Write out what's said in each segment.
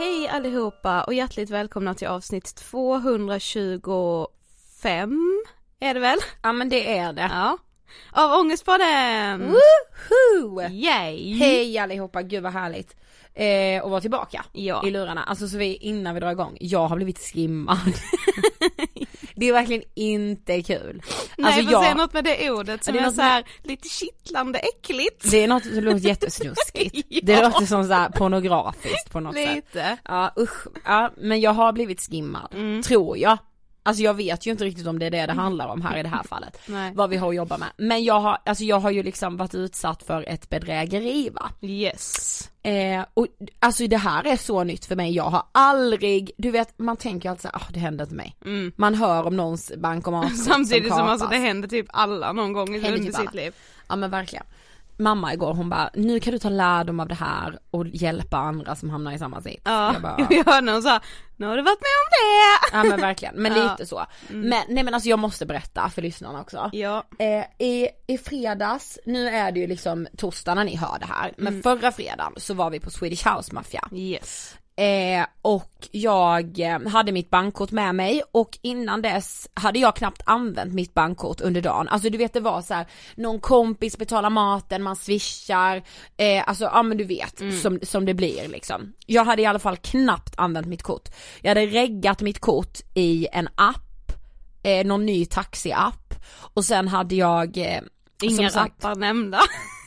Hej allihopa och hjärtligt välkomna till avsnitt 225 är det väl? Ja men det är det. Ja. Av Ångestpodden! Woohoo! Yay! Hej allihopa, gud vad härligt eh, och vara tillbaka ja. i lurarna. Alltså så vi, innan vi drar igång, jag har blivit skimmad. det är verkligen inte kul. Nej alltså, jag... säga något med det ordet som det är, är så här, lite kittlande äckligt. Det är något som låter jättesnuskigt. ja. Det låter som så här pornografiskt på något lite. sätt. Lite. Ja usch, ja men jag har blivit skimmad, mm. tror jag. Alltså jag vet ju inte riktigt om det är det det handlar om här i det här fallet. Nej. Vad vi har att jobba med. Men jag har, alltså jag har ju liksom varit utsatt för ett bedrägeri va. Yes. Eh, och alltså det här är så nytt för mig, jag har aldrig, du vet man tänker alltid såhär, ah, det händer inte mig. Mm. Man hör om någons bankomat Samtidigt som, som alltså det händer typ alla någon gång under typ sitt liv. Ja men verkligen mamma igår, hon bara, nu kan du ta lärdom av det här och hjälpa andra som hamnar i samma sits. Ja, jag, bara, jag hörde hon sa, nu har du varit med om det! Ja men verkligen, men ja. lite så. Mm. Men nej men alltså jag måste berätta för lyssnarna också. Ja. Eh, i, I fredags, nu är det ju liksom torsdag när ni hör det här, men mm. förra fredagen så var vi på Swedish House Mafia. Yes. Eh, och jag eh, hade mitt bankkort med mig och innan dess hade jag knappt använt mitt bankkort under dagen. Alltså du vet det var så här, någon kompis betalar maten, man swishar, eh, alltså ja men du vet mm. som, som det blir liksom. Jag hade i alla fall knappt använt mitt kort. Jag hade reggat mitt kort i en app, eh, någon ny taxiapp och sen hade jag eh, Inga appar nämnda.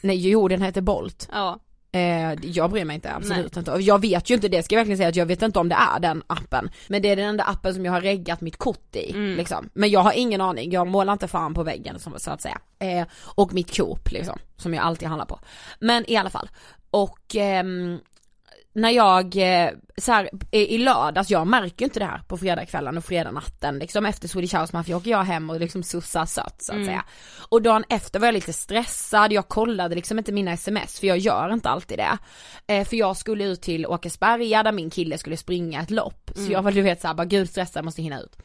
Nej jo den heter Bolt. Ja. Eh, jag bryr mig inte, absolut Nej. inte. Och jag vet ju inte det, ska jag verkligen säga att jag vet inte om det är den appen. Men det är den enda appen som jag har reggat mitt kort i, mm. liksom. Men jag har ingen aning, jag målar inte fan på väggen som, så att säga. Eh, och mitt Coop liksom, som jag alltid handlar på. Men i alla fall. Och ehm, när jag, eh, så här, i lördags, jag märker inte det här på fredagskvällen och fredagnatten liksom efter Swedish House Mafia åker jag hem och liksom sussar sött så att mm. säga. Och dagen efter var jag lite stressad, jag kollade liksom inte mina sms för jag gör inte alltid det. Eh, för jag skulle ut till Åkersberga där min kille skulle springa ett lopp. Så mm. jag var du vet såhär bara gud stressad, måste hinna ut.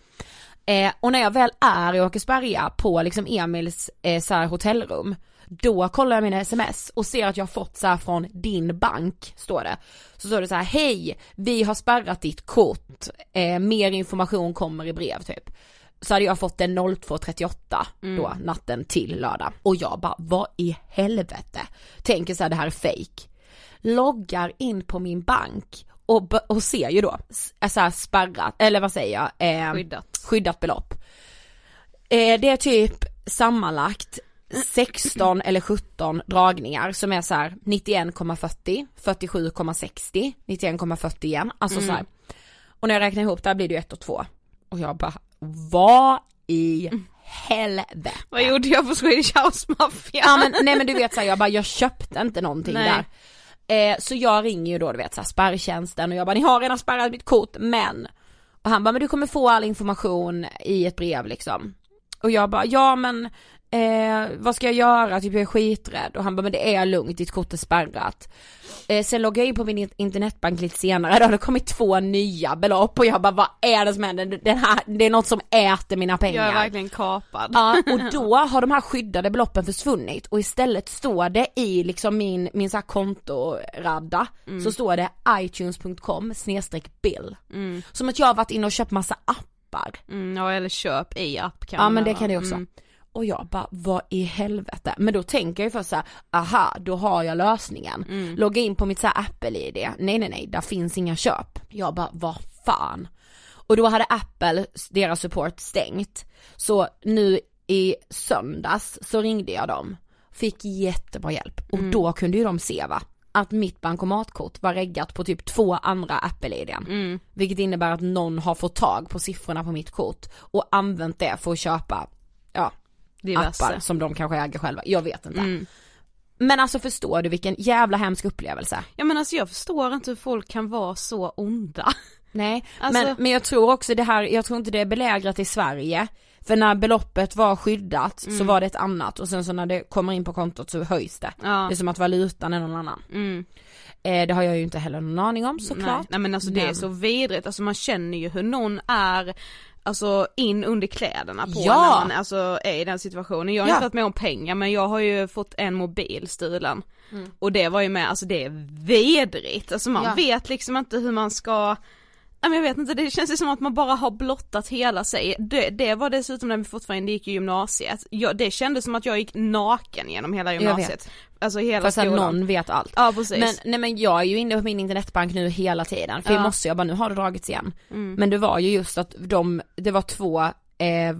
Eh, och när jag väl är i Åkersberga på liksom Emils eh, så här, hotellrum Då kollar jag mina sms och ser att jag har fått så här från din bank, står det. Så står det så här, hej, vi har spärrat ditt kort, eh, mer information kommer i brev typ. Så hade jag fått den 02.38 då, natten till lördag. Och jag bara, vad i helvete? Tänker så här, det här är fake. Loggar in på min bank och, och ser ju då, så här spärrat, eller vad säger jag? Eh, Skyddat. skyddat belopp. Eh, det är typ sammanlagt 16 eller 17 dragningar som är så här 91,40, 47,60, 91,40 igen, alltså så här. Och när jag räknar ihop det här blir det ju 1 och 2. Och jag bara, vad i helvete? Vad gjorde jag på Swedish House Mafia? Ja men nej men du vet såhär, jag bara jag köpte inte någonting Nej. där. Eh, så jag ringer ju då du vet såhär spärrtjänsten och jag bara ni har redan spärrat mitt kort men. Och han bara men du kommer få all information i ett brev liksom. Och jag bara ja men eh, vad ska jag göra, typ jag är skiträdd. Och han bara men det är lugnt, ditt kort är spärrat. Eh, sen loggade jag in på min in- internetbank lite senare, då har det kommit två nya belopp och jag bara vad är det som händer? Den här, det är något som äter mina pengar. Jag är verkligen kapad. Ja, och då har de här skyddade beloppen försvunnit och istället står det i liksom min, min så här kontoradda, så står det itunes.com snedstreck bill. Mm. Som att jag har varit inne och köpt massa appar. Mm, ja eller köp i app kan Ja men det kan det också. Mm. Och jag bara, vad i helvete? Men då tänker jag ju först såhär, aha, då har jag lösningen. Mm. Logga in på mitt såhär Apple-id, nej nej nej, där finns inga köp. Jag bara, vad fan? Och då hade Apple, deras support stängt. Så nu i söndags så ringde jag dem, fick jättebra hjälp. Och Mm. då kunde ju de se va, att mitt bankomatkort var reggat på typ två andra Apple-iden. Mm. Vilket innebär att någon har fått tag på siffrorna på mitt kort och använt det för att köpa, ja, Diverse. appar som de kanske äger själva, jag vet inte. Mm. Men alltså förstår du vilken jävla hemsk upplevelse? Ja men alltså jag förstår inte hur folk kan vara så onda. Nej, Alltså- men, men jag tror också det här, jag tror inte det är belägrat i Sverige. För när beloppet var skyddat så var det ett annat och sen så när det kommer in på kontot så höjs det. Ja. Det är som att valutan är någon annan. Mm. Eh, det har jag ju inte heller någon aning om såklart. Nej. Nej men alltså det är Men- så vidrigt, alltså man känner ju hur någon är Alltså in under kläderna på Ja. när man alltså är i den situationen. Jag har Ja. inte varit med om pengar men jag har ju fått en mobil stulen. Mm. Och det var ju med, alltså det är vidrigt, alltså man Ja. vet liksom inte hur man ska jag vet inte, det känns ju som att man bara har blottat hela sig. Det, det var dessutom när vi fortfarande gick i gymnasiet. Jag, det kändes som att jag gick naken genom hela gymnasiet. Alltså hela Fast att skolan. någon vet allt. Ja precis. Men, nej men jag är ju inne på min internetbank nu hela tiden, för Ja. jag måste jag bara, nu har det dragits igen. Mm. Men det var ju just att de, det var två eh,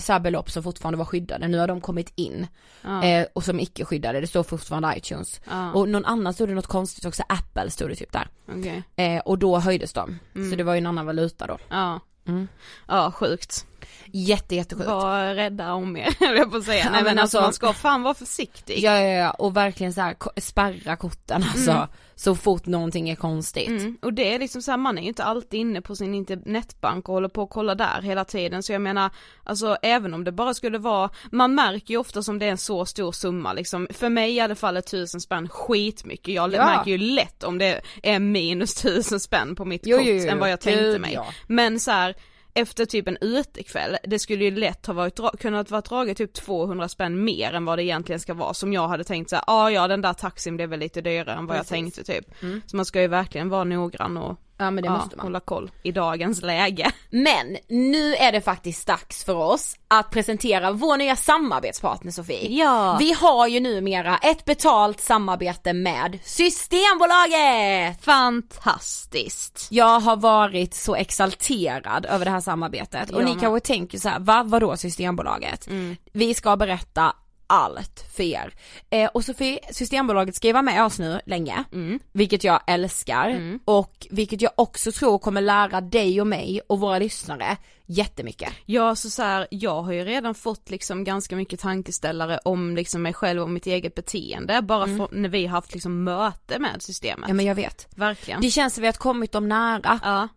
så belopp som fortfarande var skyddade, nu har de kommit in. ja. Eh, och som icke skyddade, det står fortfarande iTunes. ja. Och någon annan stod det något konstigt också, Apple stod det typ där. okej. Eh, och då höjdes de. Mm. Så det var ju en annan valuta då. Ja. Mm. Ja sjukt. Jätte jättesjukt. Var rädda om er jag på att säga. Nej men men alltså alltså- man ska fan vara försiktig. Ja, ja, ja, och verkligen så här ko- spärra korten alltså, Mm. så fort någonting är konstigt. Mm. Och det är liksom så här, man är ju inte alltid inne på sin internetbank och håller på att kolla där hela tiden så jag menar, alltså även om det bara skulle vara, man märker ju ofta som det är en så stor summa liksom, för mig i alla fall är tusen spänn skitmycket, jag Ja. märker ju lätt om det är minus tusen spänn på mitt Jo, kort jo, jo, än vad jag tänkte mig. ja. Men så här, efter typ en utekväll, det skulle ju lätt ha varit, kunnat vara draget typ 200 spänn mer än vad det egentligen ska vara som jag hade tänkt såhär, ah, ja den där taxin blev väl lite dyrare än vad jag Precis. tänkte typ. Mm. Så man ska ju verkligen vara noggrann och Ja men det ja, måste man. hålla koll i dagens läge. Men nu är det faktiskt dags för oss att presentera vår nya samarbetspartner Sofie. Ja. Vi har ju numera ett betalt samarbete med Systembolaget! Fantastiskt. Jag har varit så exalterad över det här samarbetet och Jag ni kanske tänker så här, va, vadå Systembolaget? Mm. Vi ska berätta allt för er. Eh, och Sofie, Systembolaget ska ju vara med oss nu länge, Mm. vilket jag älskar Mm. och vilket jag också tror kommer lära dig och mig och våra lyssnare jättemycket. Ja så, så här, jag har ju redan fått liksom ganska mycket tankeställare om liksom mig själv och mitt eget beteende bara Mm. när vi har haft liksom möte med systemet. Ja men jag vet. Verkligen. Det känns som vi har kommit dem nära. Ja.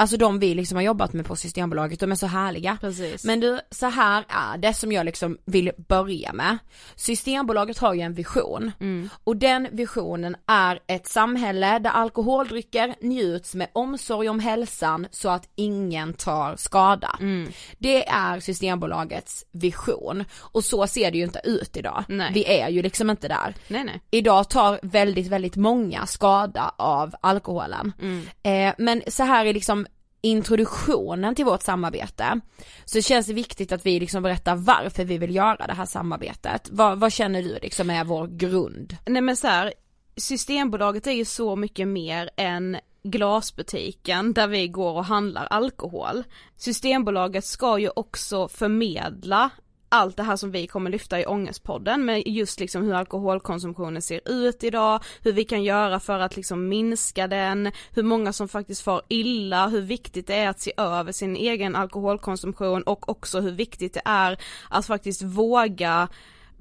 Alltså de vi liksom har jobbat med på Systembolaget, de är så härliga. Precis. Men du, så här är det som jag liksom vill börja med. Systembolaget har ju en vision Mm. och den visionen är ett samhälle där alkoholdrycker njuts med omsorg om hälsan så att ingen tar skada. Mm. Det är Systembolagets vision och så ser det ju inte ut idag. Nej. Vi är ju liksom inte där. Nej nej. Idag tar väldigt, väldigt många skada av alkoholen. Mm. Eh, men så här är liksom introduktionen till vårt samarbete så känns det viktigt att vi liksom berättar varför vi vill göra det här samarbetet. Vad, vad känner du liksom är vår grund? Nej men så här, Systembolaget är ju så mycket mer än glasbutiken där vi går och handlar alkohol. Systembolaget ska ju också förmedla allt det här som vi kommer lyfta i Ångestpodden med just liksom hur alkoholkonsumtionen ser ut idag, hur vi kan göra för att liksom minska den, hur många som faktiskt far illa, hur viktigt det är att se över sin egen alkoholkonsumtion och också hur viktigt det är att faktiskt våga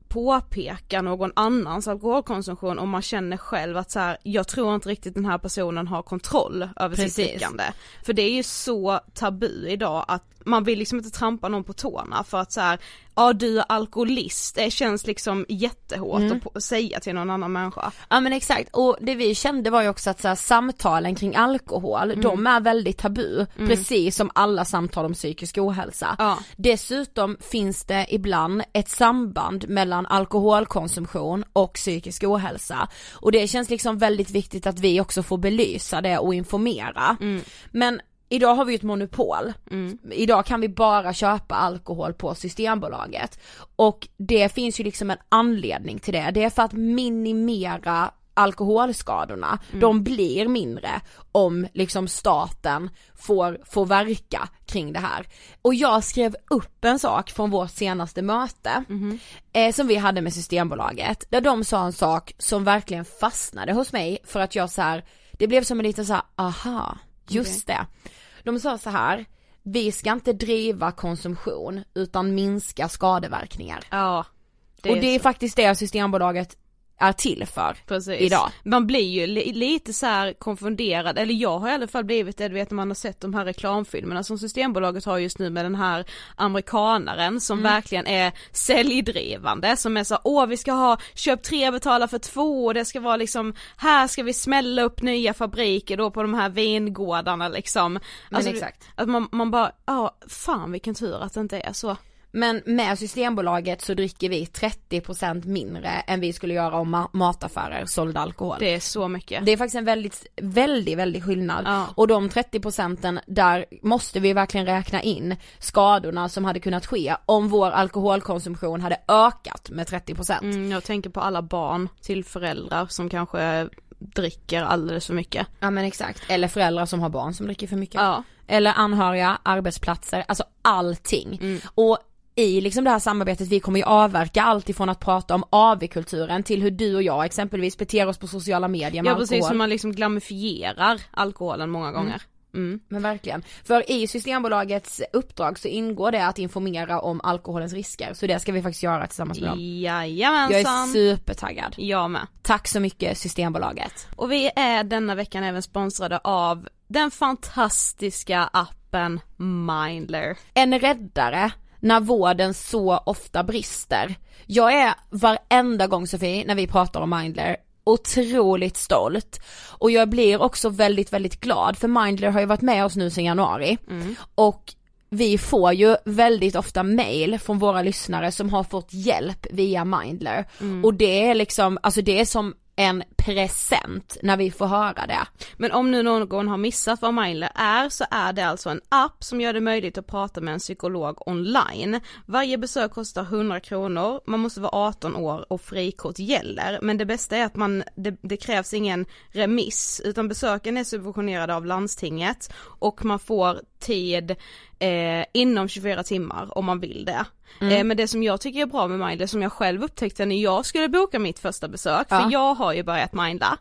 påpeka någon annans alkoholkonsumtion om man känner själv att så här, jag tror inte riktigt den här personen har kontroll över sitt Precis. drickande. För det är ju så tabu idag att man vill liksom inte trampa någon på tårna för att så här, ja du är alkoholist, det känns liksom jättehårt Mm. att säga till någon annan människa. Ja men exakt och det vi kände var ju också att så här, samtalen kring alkohol, Mm. de är väldigt tabu, precis som alla samtal om psykisk ohälsa. Ja. Dessutom finns det ibland ett samband mellan alkoholkonsumtion och psykisk ohälsa. Och det känns liksom väldigt viktigt att vi också får belysa det och informera. Men idag har vi ju ett monopol. Idag kan vi bara köpa alkohol på Systembolaget. Och det finns ju liksom en anledning till det. Det är för att minimera alkoholskadorna, de blir mindre om liksom staten får, får verka kring det här. Och jag skrev upp en sak från vårt senaste möte eh, som vi hade med Systembolaget, där de sa en sak som verkligen fastnade hos mig för att jag så här, det blev som en liten så här, aha, just det. De sa så här, vi ska inte driva konsumtion utan minska skadeverkningar. Ja. och det är faktiskt det Systembolaget är till för Precis. idag. Man blir ju li- lite så här konfunderad, eller jag har i alla fall blivit det, du vet när man har sett de här reklamfilmerna som Systembolaget har just nu med den här amerikanaren som verkligen är säljdrivande, som är så åh vi ska ha köp tre betala för två och det ska vara liksom, här ska vi smälla upp nya fabriker då på de här vingårdarna liksom. Alltså, exakt. Att man, man bara, ja fan vilken tur att det inte är så. Men med Systembolaget så dricker vi 30% mindre än vi skulle göra om ma- mataffärer sålde alkohol. Det är så mycket. Det är faktiskt en väldigt, väldigt, väldigt skillnad. Ja. Och de 30 procenten, där måste vi verkligen räkna in skadorna som hade kunnat ske om vår alkoholkonsumtion hade ökat med 30 procent. Mm, jag tänker på alla barn till föräldrar som kanske dricker alldeles för mycket. Ja men exakt, eller föräldrar som har barn som dricker för mycket. Ja. Eller anhöriga, arbetsplatser, alltså allting. Mm. Och i liksom det här samarbetet, vi kommer ju avverka allt ifrån att prata om AV-kulturen till hur du och jag exempelvis beter oss på sociala medier med Ja precis, alkohol. som man liksom glamifierar alkoholen många gånger. Mm. Men verkligen. För i Systembolagets uppdrag så ingår det att informera om alkoholens risker. Så det ska vi faktiskt göra tillsammans med dem. Jajamensan. Jag är supertaggad. Jag med. Tack så mycket Systembolaget. Och vi är denna veckan även sponsrade av den fantastiska appen Mindler. En räddare när vården så ofta brister. Jag är varenda gång Sofie, när vi pratar om Mindler, otroligt stolt. Och jag blir också väldigt, väldigt glad för Mindler har ju varit med oss nu sedan januari. Och vi får ju väldigt ofta mail från våra lyssnare som har fått hjälp via Mindler. Och det är liksom, alltså det är som en present när vi får höra det. Men om nu någon har missat vad Mindler är så är det alltså en app som gör det möjligt att prata med en psykolog online. Varje besök kostar 100 kronor, man måste vara 18 år och frikort gäller. Men det bästa är att man, det, det krävs ingen remiss utan besöken är subventionerade av landstinget och man får tid eh, inom 24 timmar om man vill det. Eh, men det som jag tycker är bra med Mindler, som jag själv upptäckte när jag skulle boka mitt första besök, Ja. för jag har ju börjat mindla,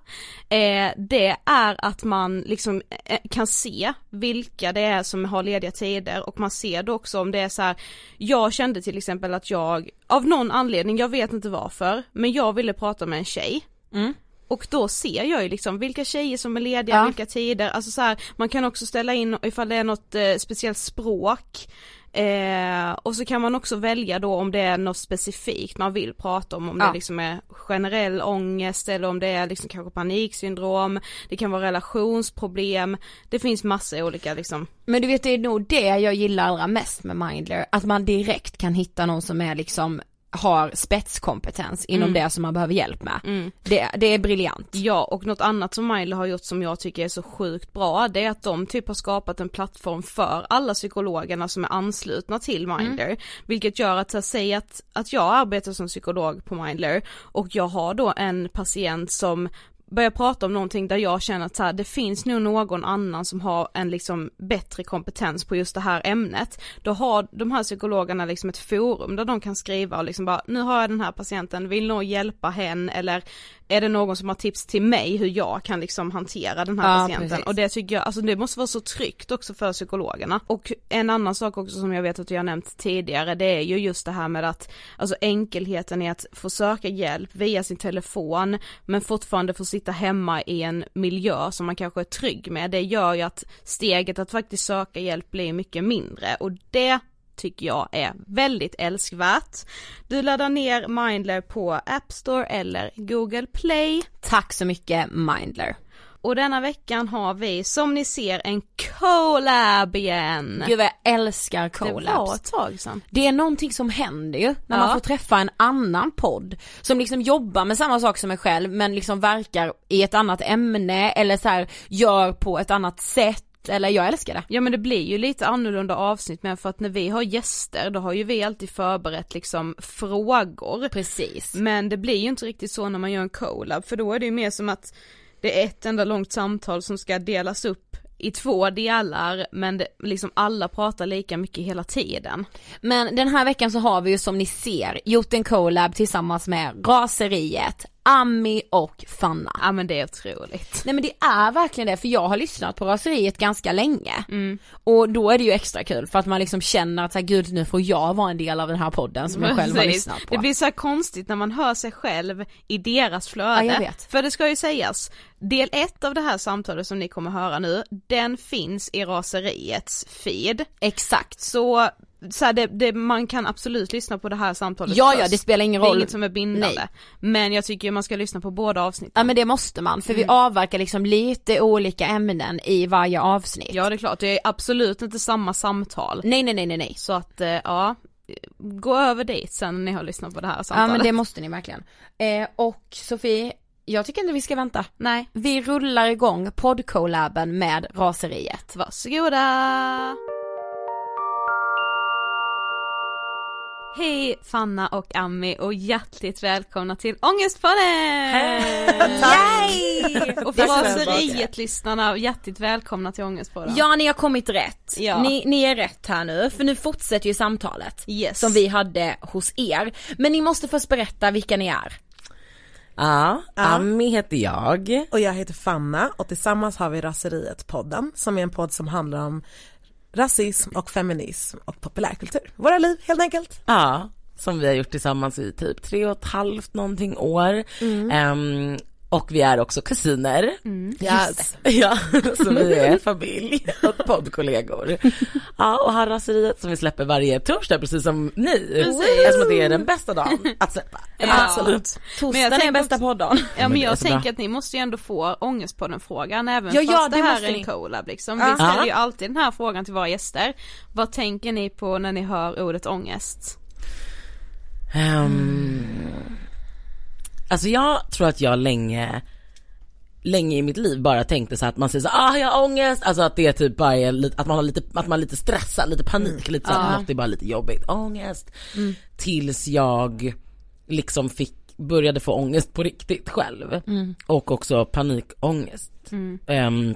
eh, det är att man liksom eh, kan se vilka det är som har lediga tider och man ser då också om det är så här. jag kände till exempel att jag, av någon anledning, jag vet inte varför, men jag ville prata med en tjej. Mm. Och då ser jag ju liksom vilka tjejer som är lediga, Ja. vilka tider, alltså så här, man kan också ställa in ifall det är något eh, speciellt språk. Eh, och så kan man också välja då om det är något specifikt man vill prata om, om Ja. det liksom är generell ångest eller om det är liksom kanske paniksyndrom, det kan vara relationsproblem, det finns massa olika liksom. Men du vet det är nog det jag gillar allra mest med Mindler, att man direkt kan hitta någon som är liksom har spetskompetens inom det som man behöver hjälp med. Det, det är briljant. Ja och något annat som Miley har gjort som jag tycker är så sjukt bra det är att de typ har skapat en plattform för alla psykologerna som är anslutna till Mindler. Vilket gör att, säg att, att jag arbetar som psykolog på Mindler och jag har då en patient som börjar prata om någonting där jag känner att så här, det finns nog någon annan som har en liksom bättre kompetens på just det här ämnet. Då har de här psykologerna liksom ett forum där de kan skriva och liksom bara, nu har jag den här patienten, vill någon hjälpa henne eller är det någon som har tips till mig hur jag kan liksom hantera den här Ja, patienten precis. och det tycker jag, alltså det måste vara så tryggt också för psykologerna. Och en annan sak också som jag vet att jag har nämnt tidigare det är ju just det här med att, alltså enkelheten i att få söka hjälp via sin telefon men fortfarande få sitta hemma i en miljö som man kanske är trygg med. Det gör ju att steget att faktiskt söka hjälp blir mycket mindre och det tycker jag är väldigt älskvärt. Du laddar ner Mindler på App Store eller Google Play. Tack så mycket Mindler. Och denna veckan har vi som ni ser en collab igen. Gud vad jag älskar det var collabs. ett tag sedan. Det är någonting som händer ju när Ja. man får träffa en annan podd som liksom jobbar med samma sak som en själv men liksom verkar i ett annat ämne eller så här gör på ett annat sätt eller jag älskar det. Ja men det blir ju lite annorlunda avsnitt med för att när vi har gäster då har ju vi alltid förberett liksom frågor. Precis. Men det blir ju inte riktigt så när man gör en collab för då är det ju mer som att det är ett enda långt samtal som ska delas upp i två delar men det, liksom alla pratar lika mycket hela tiden. Men den här veckan så har vi ju som ni ser gjort en collab tillsammans med Raseriet, Ami och Fanna. Ja men det är otroligt. Nej men det är verkligen det för jag har lyssnat på Raseriet ganska länge Mm. och då är det ju extra kul för att man liksom känner att så här, gud nu får jag vara en del av den här podden som jag själv har lyssnat på. Det blir så konstigt när man hör sig själv i deras flöde. Ja, jag vet. För det ska ju sägas, del ett av det här samtalet som ni kommer höra nu, den finns i raseriets feed. Exakt. Så, så här, det, det, man kan absolut lyssna på det här samtalet Ja först. ja det spelar ingen Det är roll. inget som är bindande. Nej. Men jag tycker man ska lyssna på båda avsnitten. Ja men det måste man för vi avverkar liksom lite olika ämnen i varje avsnitt. Ja det är klart, det är absolut inte samma samtal. Nej nej nej nej nej. Så att, eh, ja, gå över dit sen när ni har lyssnat på det här Ja samtalet. men det måste ni verkligen. Eh, och Sofie, jag tycker inte vi ska vänta. Nej, Vi rullar igång poddcollaben med Raseriet. varsågoda! Hej Fanna och Ami och hjärtligt välkomna till Ångestpodden! Yay! Och så Fraseriet-lyssnarna, hjärtligt välkomna till Ångestpodden. Ja ni har kommit rätt. Ja. Ni, ni är rätt här nu för nu fortsätter ju samtalet. Yes. Som vi hade hos er. Men ni måste först berätta vilka ni är. Ja, Ami heter jag. Och jag heter Fanna och tillsammans har vi Raseriet-podden som är en podd som handlar om rasism och feminism och populärkultur. Våra liv helt enkelt. Ja, som vi har gjort tillsammans i typ tre och ett halvt någonting år. Ehm, och vi är också kusiner. Yes. Ja, så vi är familj och poddkollegor. Ja, och har raseriet som vi släpper varje torsdag precis som ni. Eftersom det är den bästa dagen att släppa. Absolut. Torsdagen är bästa också- podden. Ja men jag tänker att ni måste ju ändå få Ångestpodden-frågan även Ja, ja, fast det det här är en collab liksom. Ja. Vi ställer ju Ja. alltid den här frågan till våra gäster. Vad tänker ni på när ni hör ordet ångest? Ehm, alltså jag tror att jag länge länge i mitt liv bara tänkte så att man säger så ah jag har ångest, alltså att det typ bara är att man har lite, att man är lite stressad, lite panik, lite så att något är bara lite jobbigt, ångest. Tills jag liksom fick, började få ångest på riktigt själv. Och också panikångest. Ehm,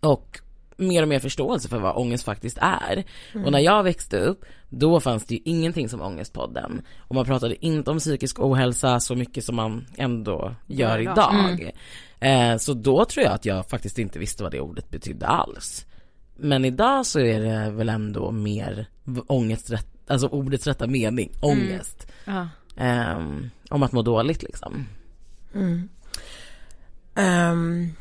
och mer och mer förståelse för vad ångest faktiskt är. Och när jag växte upp, då fanns det ju ingenting som Ångestpodden. Och man pratade inte om psykisk ohälsa så mycket som man ändå gör idag. idag. Eh, så då tror jag att jag faktiskt inte visste vad det ordet betydde alls. Men idag så är det väl ändå mer ångest, rätt, alltså ordets rätta mening, ångest. Ja. Ehm, om att må dåligt liksom. Ehm,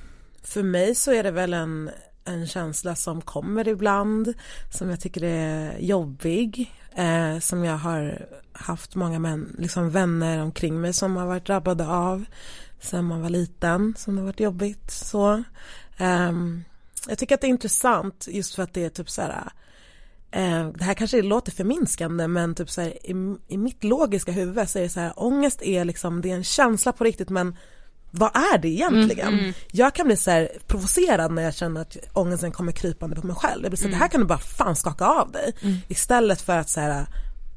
för mig så är det väl en, en känsla som kommer ibland, som jag tycker är jobbig, eh, som jag har haft många män, liksom vänner omkring mig som har varit drabbade av sen man var liten, som det har varit jobbigt så. eh, jag tycker att det är intressant just för att det är typ så här Eh, det här kanske låter förminskande men typ så här, i, i mitt logiska huvud så är det så här ångest är liksom, det är en känsla på riktigt men vad är det egentligen? Jag kan bli så här provocerad när jag känner att ångesten kommer krypande på mig själv. Jag blir så här, det här kan du bara fan skaka av dig. Istället för att så här,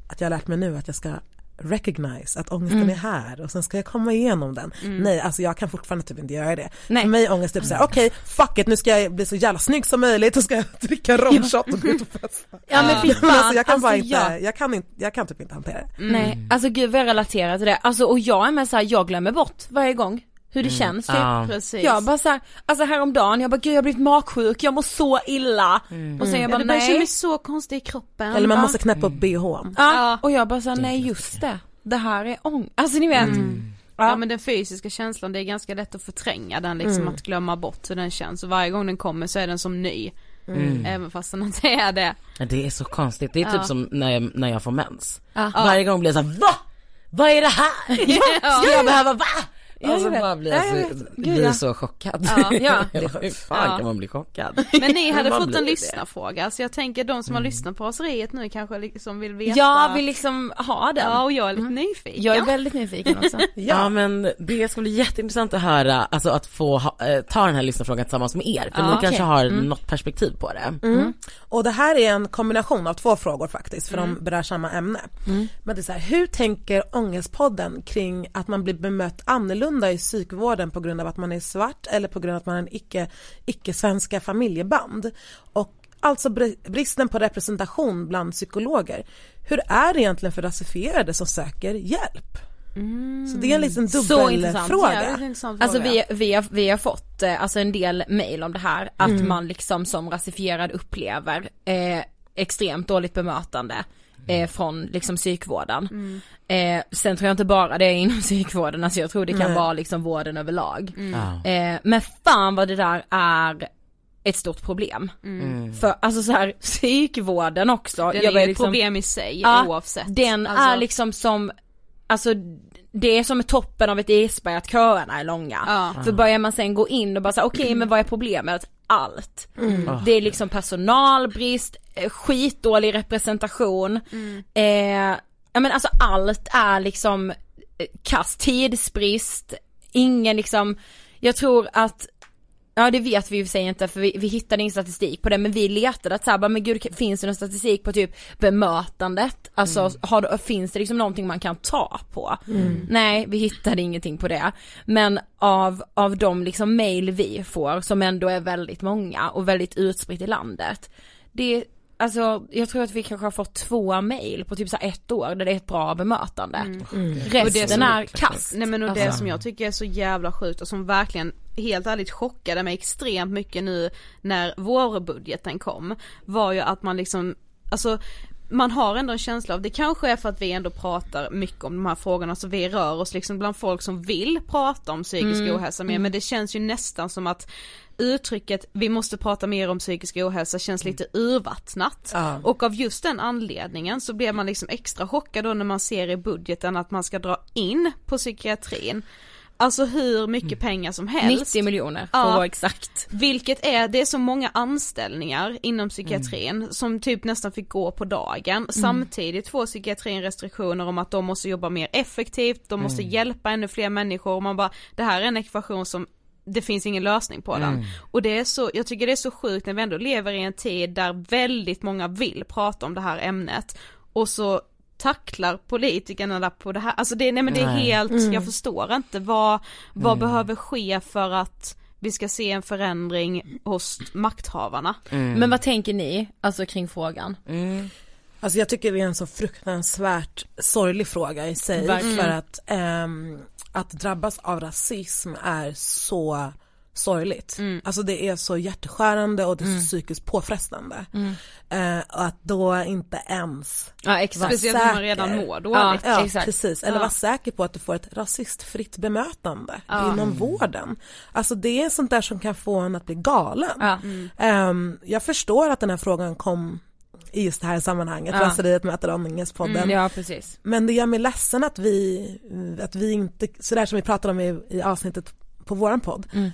att jag har lärt mig nu att jag ska recognize att ångesten är här och sen ska jag komma igenom den. Nej, alltså jag kan fortfarande typ inte göra det. Nej. För mig är ångest typ såhär, okej fuck it nu ska jag bli så jävla snygg som möjligt och ska jag dricka romshot och gå ut och festa. Ja men fy fan, alltså, jag kan bara alltså, inte, jag- jag kan inte, jag kan typ inte hantera det. Nej, alltså gud vad jag relaterar till det. Alltså och jag är med så här, jag glömmer bort varje gång hur det känns typ. Ja. Precis. Jag bara såhär, alltså häromdagen, jag bara gud jag har blivit magsjuk, jag mår så illa. Och sen jag ja, bara börjar känna nej. mig så konstig i kroppen. Eller man Ja. måste knäppa upp bhn. Ja, Ja. och jag bara såhär, nej just det. Det här är ång... Alltså ni vet. Ja men den fysiska känslan det är ganska lätt att förtränga den liksom Mm. att glömma bort hur den känns och varje gång den kommer så är den som ny. Mm. Även fast den inte är det. Ja, Det är så konstigt, det är typ Ja. som när jag, när jag får mens. Ja. Varje gång blir jag såhär, VA? Vad är det här? Ska jag behöva va? Ja, och så jag vet. bara blir Ja, jag, jag så, vet. Gud, blir ja. så chockad. Ja, ja. Hur fan Ja. kan man bli chockad? Men ni hade Man fått en lyssnarfråga så jag tänker de som har lyssnat på raseriet nu kanske liksom vill veta. Jag vill liksom ha den. Ja och jag är lite nyfiken. Jag är väldigt nyfiken också. Ja. men det ska bli jätteintressant att höra, alltså att få ha, eh, ta den här lyssnarfrågan tillsammans med er, för Ja, ni kanske okej. har något perspektiv på det. Mm. Och det här är en kombination av två frågor faktiskt för de berör samma ämne. Men det är så här, hur tänker Ångestpodden kring att man blir bemött annorlunda i psykvården på grund av att man är svart eller på grund av att man är en icke, icke-svenska familjeband? Och alltså br- bristen på representation bland psykologer. Hur är det egentligen för rasifierade som söker hjälp? Så det är en liten dubbelfråga. Ja, Alltså fråga. vi, vi, har, vi har fått eh, alltså en del mail om det här, att man liksom som rasifierad upplever eh, extremt dåligt bemötande eh, från liksom psykvården. Eh, sen tror jag inte bara det är inom psykvården, alltså jag tror det kan Nej. vara liksom vården överlag. Ja. Eh, men fan vad det där är ett stort problem. Mm. För alltså så här psykvården också. Den jag är ju ett liksom- problem i sig Ja, oavsett. Den Alltså, är liksom som, alltså det är som toppen av ett isberg att köerna är långa. Ja. För börjar man sen gå in och bara säga okej men vad är problemet? Allt. Mm. Ah. Det är liksom personalbrist, eh, skitdålig representation, Mm. eh, ja men alltså allt är liksom eh, kass, tidsbrist, ingen liksom, jag tror att Ja det vet vi ju sig inte för vi, vi hittade ingen statistik på det men vi letade att såhär, men gud finns det någon statistik på typ bemötandet? Alltså har, finns det liksom någonting man kan ta på? Nej vi hittade ingenting på det. Men av, av de liksom mail vi får som ändå är väldigt många och väldigt utspritt i landet. Det Alltså jag tror att vi kanske har fått två mail på typ så ett år där det är ett bra bemötande. Och Resten det som- är kass. Nej men och det Alltså. som jag tycker är så jävla sjukt och som verkligen helt ärligt chockade mig extremt mycket nu när vårbudgeten kom var ju att man liksom, alltså man har ändå en känsla av, det kanske är för att vi ändå pratar mycket om de här frågorna så vi rör oss liksom bland folk som vill prata om psykisk Mm. ohälsa mer men det känns ju nästan som att uttrycket vi måste prata mer om psykisk ohälsa känns lite urvattnat. Ja. Och av just den anledningen så blir man liksom extra chockad då när man ser i budgeten att man ska dra in på psykiatrin. Alltså hur mycket pengar som helst. 90 miljoner för Ja. att vara exakt. Vilket är, det är så många anställningar inom psykiatrin som typ nästan fick gå på dagen. Samtidigt får psykiatrin restriktioner om att de måste jobba mer effektivt, de måste hjälpa ännu fler människor och man bara, det här är en ekvation som det finns ingen lösning på den. Och det är så, jag tycker det är så sjukt när vi ändå lever i en tid där väldigt många vill prata om det här ämnet och så tacklar politikerna där på det här, alltså det, nej men det är Nej. helt, jag förstår inte vad, vad behöver ske för att vi ska se en förändring hos makthavarna. Men vad tänker ni, alltså kring frågan? Mm. Alltså jag tycker det är en så fruktansvärt sorglig fråga i sig Verkligen. för att ehm, att drabbas av rasism är så sorgligt. Mm. Alltså det är så hjärteskärande och det är så Mm. psykiskt påfrestande. Mm. Eh, att då inte ens Ja exakt. Speciellt när man redan mår Ja. dåligt. Ja, Exakt. precis. Eller Ja. vara säker på att du får ett rasistfritt bemötande Ja. inom vården. Alltså det är sånt där som kan få en att bli galen. Ja. Ehm, jag förstår att den här frågan kom i just det här sammanhanget, Ja. Raseriet möter ångestpodden. Mm, ja precis. Men det gör mig ledsen att vi, att vi inte, sådär som vi pratade om i, i avsnittet på våran podd. Mm.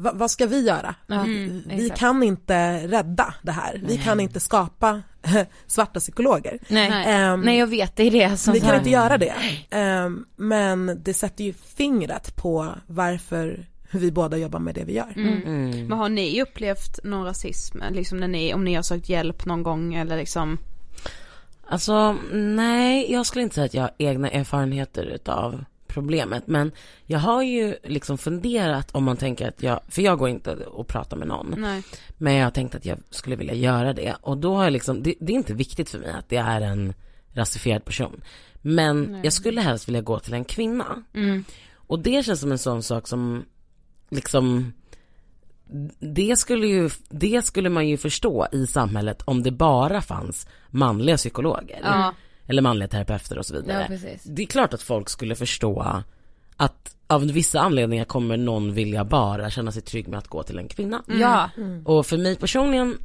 Va, vad ska vi göra? Mm, vi exakt. kan inte rädda det här. Vi kan inte skapa svarta psykologer. Nej. Nej. Ehm, Nej jag vet, det är det som vi kan inte göra det. Ehm, men det sätter ju fingret på varför vi båda jobbar med det vi gör. Mm. Mm. Men har ni upplevt någon rasism, liksom när ni, om ni har sökt hjälp någon gång eller liksom? Alltså nej, jag skulle inte säga att jag har egna erfarenheter utav problemet. Men jag har ju liksom funderat om man tänker att jag, för jag går inte och pratar med någon. Nej. Men jag har tänkt att jag skulle vilja göra det. Och då har jag liksom, det, det är inte viktigt för mig att det är en rasifierad person. Men Nej. jag skulle helst vilja gå till en kvinna. Mm. Och det känns som en sån sak som liksom det skulle ju, det skulle man ju förstå i samhället om det bara fanns manliga psykologer. Ja. Eller manliga terapeuter och så vidare. Ja precis. Det är klart att folk skulle förstå att av vissa anledningar kommer någon vilja bara känna sig trygg med att gå till en kvinna. Ja. Och för mig personligen,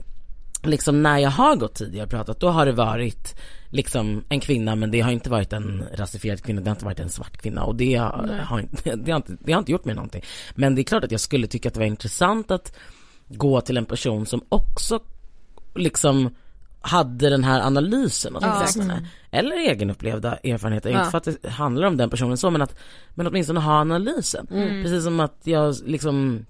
liksom när jag har gått tidigare och pratat, då har det varit liksom en kvinna men det har inte varit en rasifierad kvinna, det har inte varit en svart kvinna och det har, har inte, det, har inte, det har inte gjort mig någonting. Men det är klart att jag skulle tycka att det var intressant att gå till en person som också liksom hade den här analysen åtminstone. Eller egenupplevda erfarenheter, Ja. inte för att det handlar om den personen så men att men åtminstone ha analysen. Precis som att jag liksom,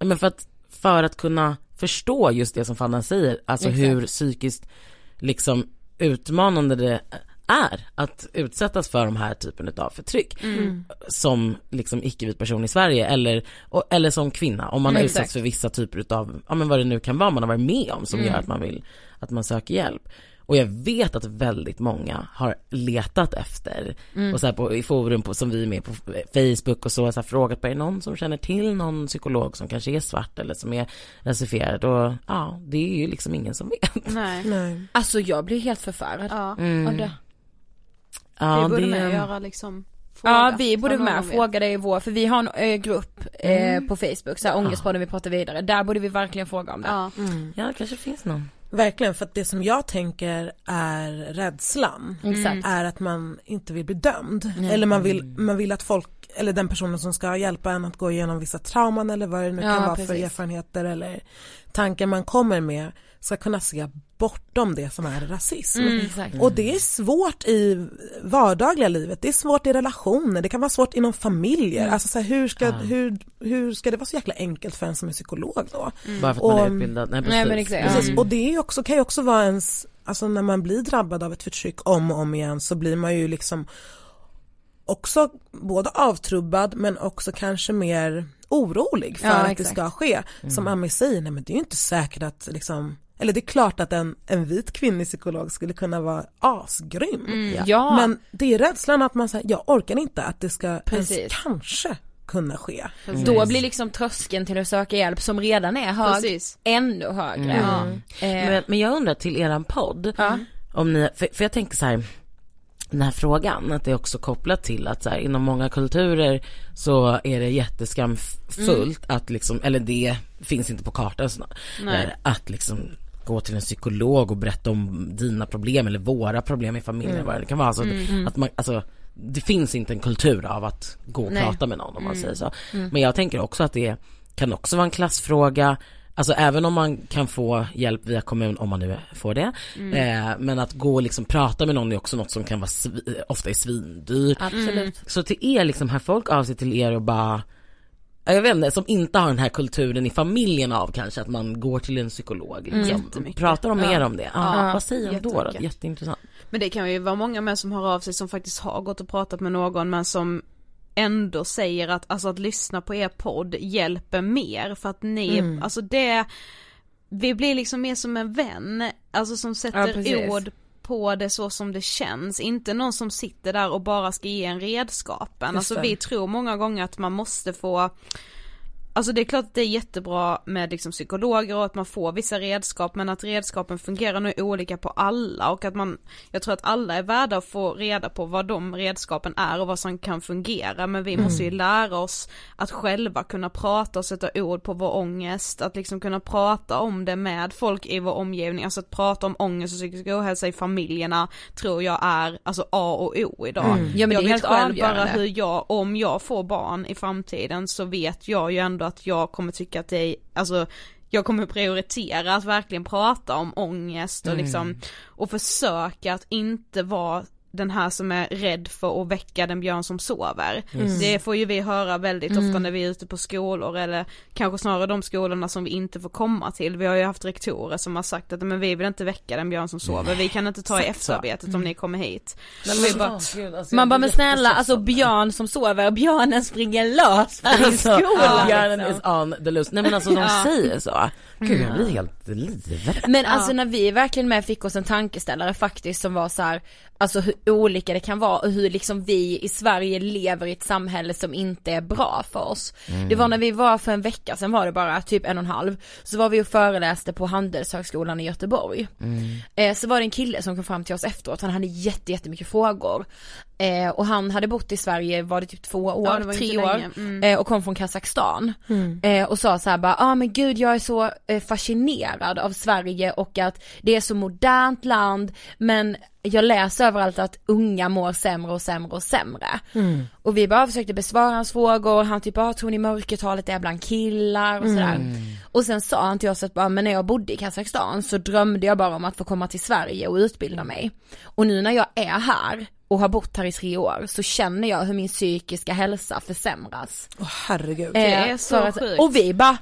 men för att, för att kunna förstå just det som Fanna säger, alltså Exakt. hur psykiskt liksom utmanande det är att utsättas för de här typen av förtryck Mm. som liksom icke-vit person i Sverige eller, och, eller som kvinna om man har Exakt. utsatts för vissa typer utav, ja men vad det nu kan vara man har varit med om som Mm. gör att man vill, att man söker hjälp. Och jag vet att väldigt många har letat efter Mm. och så här på, i forum på, som vi är med på Facebook och så, så här, frågat på är det någon som känner till någon psykolog som kanske är svart eller som är rasifierad och ja, det är ju liksom ingen som vet. Nej. Nej. Alltså jag blir helt förfärad Ja. Mm. av det. Ja, vi borde det- med göra liksom Ja fråga, vi borde för med fråga det i vår, för vi har en ö, grupp eh, på Facebook, så här, ångestpodden vi pratar vidare, där borde vi verkligen fråga om det. Ja. Ja, det kanske finns någon. Verkligen, för att det som jag tänker är rädslan. Exakt. är att man inte vill bli dömd. Eller man vill, man vill att folk, eller den personen som ska hjälpa en att gå igenom vissa trauman eller vad det nu Ja, kan vara för precis. erfarenheter eller tankar man kommer med ska kunna se bortom det som är rasism. Exakt. Och det är svårt i vardagliga livet, det är svårt i relationer, det kan vara svårt inom familjer. Alltså så här, hur, ska, Ja. hur, hur ska det vara så jäkla enkelt för en som är psykolog då? Bara för att man är Och- utbildad. Nej, precis. Nej, men exakt. Precis, Mm. och det är också, kan ju också vara ens, alltså när man blir drabbad av ett förtryck om och om igen så blir man ju liksom också både avtrubbad men också kanske mer orolig för Ja, att det exakt. ska ske. Som Ami säger, nej men det är ju inte säkert att liksom, eller det är klart att en, en vit kvinnlig psykolog skulle kunna vara asgrym. Ja, Men det är rädslan att man säger, jag orkar inte att det ska Precis. ens kanske kunna ske. då blir liksom tröskeln till att söka hjälp som redan är hög, Precis. ännu högre. Ja. Eh, Men, men jag undrar till eran podd, om ni, för, för jag tänker så här, den här frågan, att det är också kopplat till att så här, inom många kulturer så är det jätteskamfullt att liksom, eller det finns inte på kartan snart, Nej. att liksom gå till en psykolog och berätta om dina problem eller våra problem i familjen, vad det kan vara. Alltså, att man, alltså, det finns inte en kultur av att gå och Nej. prata med någon om man säger så. Men jag tänker också att det kan också vara en klassfråga, Alltså även om man kan få hjälp via kommun, om man nu får det. Eh, men att gå och liksom prata med någon är också något som kan vara, ofta är svindyrt. Absolut. Så till er liksom, hör folk av sig till er och bara jag vet inte, som inte har den här kulturen i familjen av kanske att man går till en psykolog liksom. Jättemycket. Pratar de mer om det? Ja, Ja, vad säger de då, då? Jätteintressant. Men det kan ju vara många med som hör av sig som faktiskt har gått och pratat med någon men som ändå säger att, alltså att lyssna på er podd hjälper mer för att ni, alltså det, vi blir liksom mer som en vän, alltså som Ja, sätter precis. ord på det så som det känns, inte någon som sitter där och bara ska ge en redskapen. Alltså vi tror många gånger att man måste få alltså det är klart att det är jättebra med liksom psykologer och att man får vissa redskap men att redskapen fungerar nog olika på alla och att man, jag tror att alla är värda att få reda på vad de redskapen är och vad som kan fungera. Men vi måste ju lära oss att själva kunna prata och sätta ord på vår ångest, att liksom kunna prata om det med folk i vår omgivning, alltså att prata om ångest och psykisk ohälsa i familjerna tror jag är alltså A och O idag. Ja, men det jag är vet helt själv bara hur jag, om jag får barn i framtiden så vet jag ju ändå att jag kommer tycka att det är, alltså jag kommer prioritera att verkligen prata om ångest och liksom, och försöka att inte vara den här som är rädd för att väcka den björn som sover. Det får ju vi höra väldigt ofta när vi är ute på skolor eller kanske snarare de skolorna som vi inte får komma till. Vi har ju haft rektorer som har sagt att men vi vill inte väcka den björn som sover, vi kan inte ta i efterarbetet om ni kommer hit. Bara- alltså, Man bara men snälla alltså björn som sover, björnen springer lös på din Alltså, skola. björnen liksom. is on the loose. Nej men alltså de säger så. Gud jag blir helt livrädd. Men alltså när vi verkligen med fick oss en tankeställare faktiskt som var så här, alltså hur olika det kan vara och hur liksom vi i Sverige lever i ett samhälle som inte är bra för oss. Det var när vi var för en vecka sedan var det bara, typ en och en halv, så var vi och föreläste på Handelshögskolan i Göteborg. Eh, så var det en kille som kom fram till oss efteråt, han hade jätte, jättemycket frågor. Eh, och han hade bott i Sverige, var det typ två år, Ja, tre år. Mm. Eh, och kom från Kazakstan. Eh, och sa så här bara, ah men gud jag är så eh, fascinerad av Sverige och att det är så modernt land men jag läser överallt att unga mår sämre och sämre och sämre. Och vi bara försökte besvara hans frågor, han typ, ah, tror ni mörkertalet är bland killar och sådär. Och sen sa han till oss att bara, men när jag bodde i Kazakstan så drömde jag bara om att få komma till Sverige och utbilda mig. Och nu när jag är här och har bott här i tre år så känner jag hur min psykiska hälsa försämras. Åh herregud. Det är Eh, så att- sjukt. Och vi bara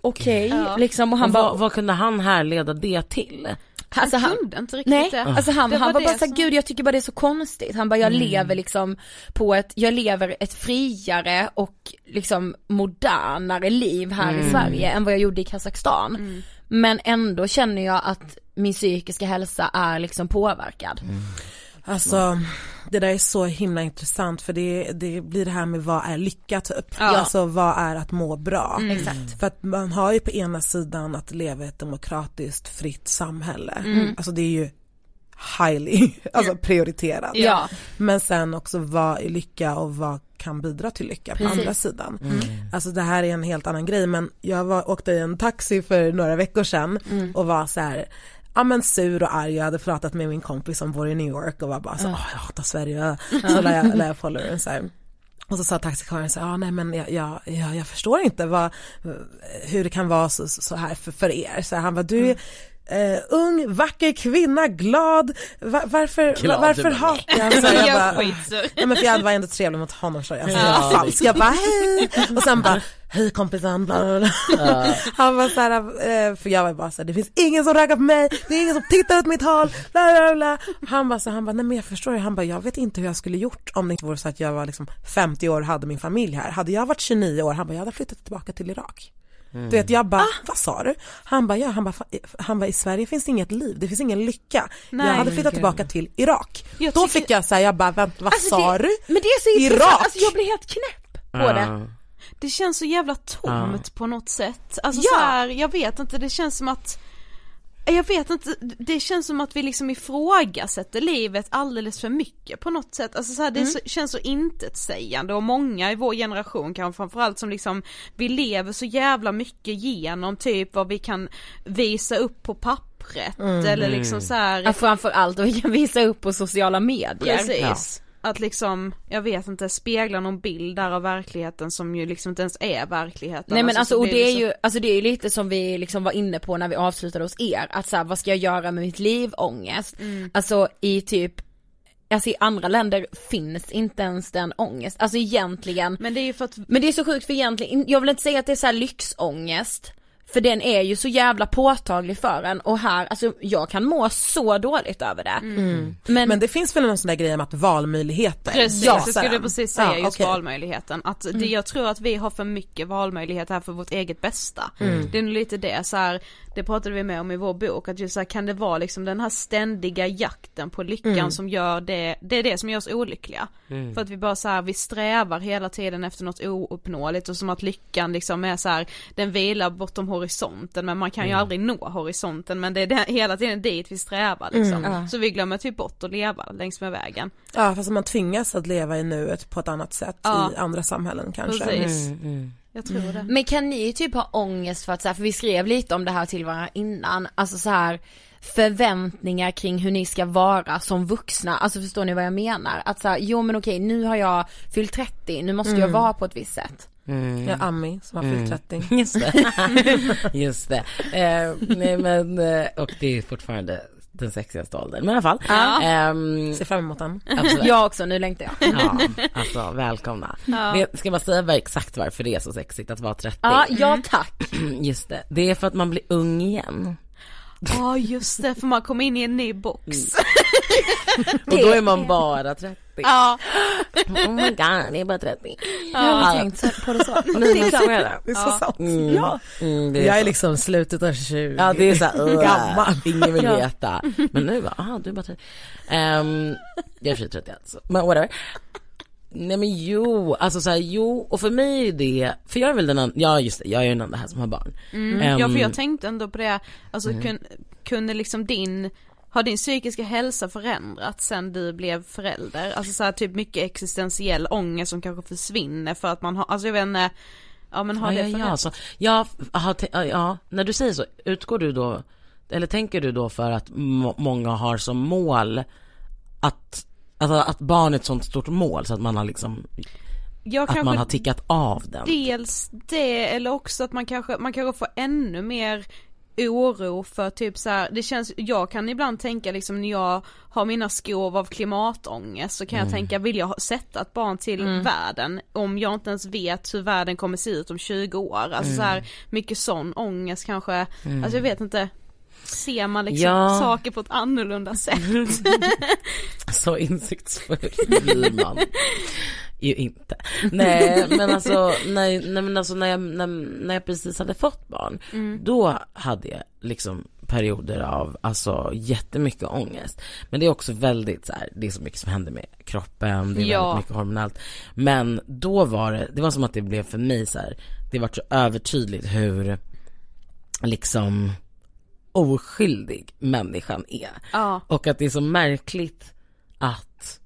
okej, Ja. liksom och han Och bara, vad, vad kunde han härleda det till? alltså han han, kunde inte riktigt nej, det. alltså han, Det han var det bara såhär, som- gud jag tycker bara det är så konstigt. Han bara, jag lever liksom på ett, jag lever ett friare och liksom modernare liv här i Sverige än vad jag gjorde i Kazakstan. Men ändå känner jag att min psykiska hälsa är liksom påverkad. Alltså det där är så himla intressant för det, det blir det här med vad är lycka typ. Ja. Alltså vad är att må bra. Exakt. För att man har ju på ena sidan att leva i ett demokratiskt fritt samhälle. Alltså det är ju highly alltså prioriterat. Ja. Men sen också vad är lycka och vad kan bidra till lycka på Precis. andra sidan. Alltså det här är en helt annan grej men jag var, åkte i en taxi för några veckor sedan och var så här ja men sur och arg, jag hade pratat med min kompis som bor i New York och var bara så, "Åh, jag hatar Sverige, så lär jag, lär jag followern så här. Och så sa taxichauffören så ja nej men jag, jag, jag, jag förstår inte vad, hur det kan vara så, så här för, för er. Så här, han var du är eh, ung, vacker kvinna, glad, va, varför, Glad, va, varför hatar jag? Så jag Jag bara. Ja men för jag var ändå trevlig mot honom så jag alltså, jag var falsk. Jag bara hej och sen bara hej kompisen bla bla bla. Han var såhär, eh, för jag var bara såhär det finns ingen som raggar på mig, det är ingen som tittar åt mitt håll, bla bla bla. Han bara så han bara nej men jag förstår det, han bara jag vet inte hur jag skulle gjort om det inte vore så att jag var liksom 50 år och hade min familj här. Hade jag varit 29 år, han bara jag hade flyttat tillbaka till Irak. Du vet jag bara, vad sa du? Han bara ja, han bara, han bara i Sverige finns det inget liv, det finns ingen lycka. Nej. jag hade flyttat tillbaka till Irak. Jag Då tycker- fick jag säga, jag bara vänta vad Alltså, sa det- du? Men det är så Irak. alltså jag blir helt knäpp på det. Ja. Det känns så jävla tomt på något sätt. Alltså Ja. så här, jag vet inte, det känns som att jag vet inte, det känns som att vi liksom ifrågasätter livet alldeles för mycket på något sätt. Alltså så här, det är så, känns så intetsägande och många i vår generation kanske framförallt som liksom, vi lever så jävla mycket genom typ vad vi kan visa upp på pappret eller liksom så här. Ja, framförallt och vi kan visa upp på sociala medier. Precis. Att liksom, jag vet inte, spegla någon bild där av verkligheten som ju liksom inte ens är verkligheten. Nej men alltså så och det är så- ju, alltså det är ju lite som vi liksom var inne på när vi avslutade hos er, att så här, vad ska jag göra med mitt liv, ångest. Mm. Alltså i typ, alltså i andra länder finns inte ens den ångest, alltså egentligen. Men det är ju för att Men det är så sjukt för egentligen, jag vill inte säga att det är så här lyxångest, för den är ju så jävla påtaglig för en och här, alltså jag kan må så dåligt över det. Men, Men det finns väl någon sån där grej om att valmöjligheter. Precis, Ja, jag så skulle precis säga Ja, just okej. valmöjligheten. Att det, jag tror att vi har för mycket valmöjligheter här för vårt eget bästa. Mm. Det är nog lite det så här. Det pratade vi med om i vår bok, att just så här, kan det vara liksom den här ständiga jakten på lyckan som gör det, det är det som gör oss olyckliga. För att vi bara så här, vi strävar hela tiden efter något ouppnåeligt och som att lyckan liksom är så här, den vilar bortom horisonten men man kan ju aldrig nå horisonten men det är det, hela tiden dit vi strävar liksom. Så vi glömmer typ bort att leva längs med vägen. Ja fast man tvingas att leva i nuet på ett annat sätt Ja. i andra samhällen kanske. Precis. Mm, mm. Jag tror det. Men kan ni typ ha ångest för att så här, för vi skrev lite om det här till varandra innan, alltså så här förväntningar kring hur ni ska vara som vuxna, alltså förstår ni vad jag menar? Att så här, jo men okej nu har jag fyllt 30, nu måste jag vara på ett visst sätt. Mm. Ja, Ami som har fyllt 30. Just det. Just det. Eh, nej men, eh, och det är fortfarande den sexigaste åldern, men i alla fall. Ja. Ehm, Ser fram emot den. absolut. Jag också, nu längtar jag. Ja, alltså välkomna. Det, ska man säga var- exakt varför det är så sexigt att vara 30? Ja, ja tack. Just det, det är för att man blir ung igen. Ja just det, för man kommer in i en ny box. Och då är man bara 30. Ja. Oh my god, det är bara 30. Jag har tänkt så- på det så. Så är det. Det är så sant. Mm. Ja. Mm, det är Jag är så. liksom slutet av 20. Ja det är såhär, Gammal. ingen vill Ja. veta. Men nu bara, aha du är bara 30. Um, jag är sig 30 alltså, men whatever. Nej men jo, alltså såhär jo, och för mig är det, för jag är väl den enda, ja just det, jag är den enda här som har barn. Mm. Ehm, ja för jag tänkte ändå på det, alltså kun, kunde liksom din, har din psykiska hälsa förändrats sen du blev förälder? Alltså så här, typ mycket existentiell ångest som kanske försvinner för att man har, alltså jag vet inte, ja men har ja, det ja, ja, förändrats? så, ja, aha, ja, ja, när du säger så, utgår du då, eller tänker du då för att må, många har som mål att, alltså att barn är ett sånt stort mål så att man har liksom, Jag att man har tickat av den? dels det eller också att man kanske, man kanske får ännu mer oro för typ så här, det känns, jag kan ibland tänka liksom när jag har mina skov av klimatångest så kan jag tänka, vill jag ha- sätta ett barn till världen om jag inte ens vet hur världen kommer se ut om 20 år, alltså så här, mycket sån ångest kanske, alltså jag vet inte, ser man liksom Ja. saker på ett annorlunda sätt? Så insiktsfull blir man ju inte. Nej men alltså, nej, nej, men alltså när, jag, när, när jag precis hade fått barn, då hade jag liksom perioder av alltså jättemycket ångest. Men det är också väldigt så här, det är så mycket som händer med kroppen, det är Ja. väldigt mycket hormonellt. Men då var det, det var som att det blev för mig så här, det var så övertydligt hur liksom oskyldig människan är. Ja, Och att det är så märkligt att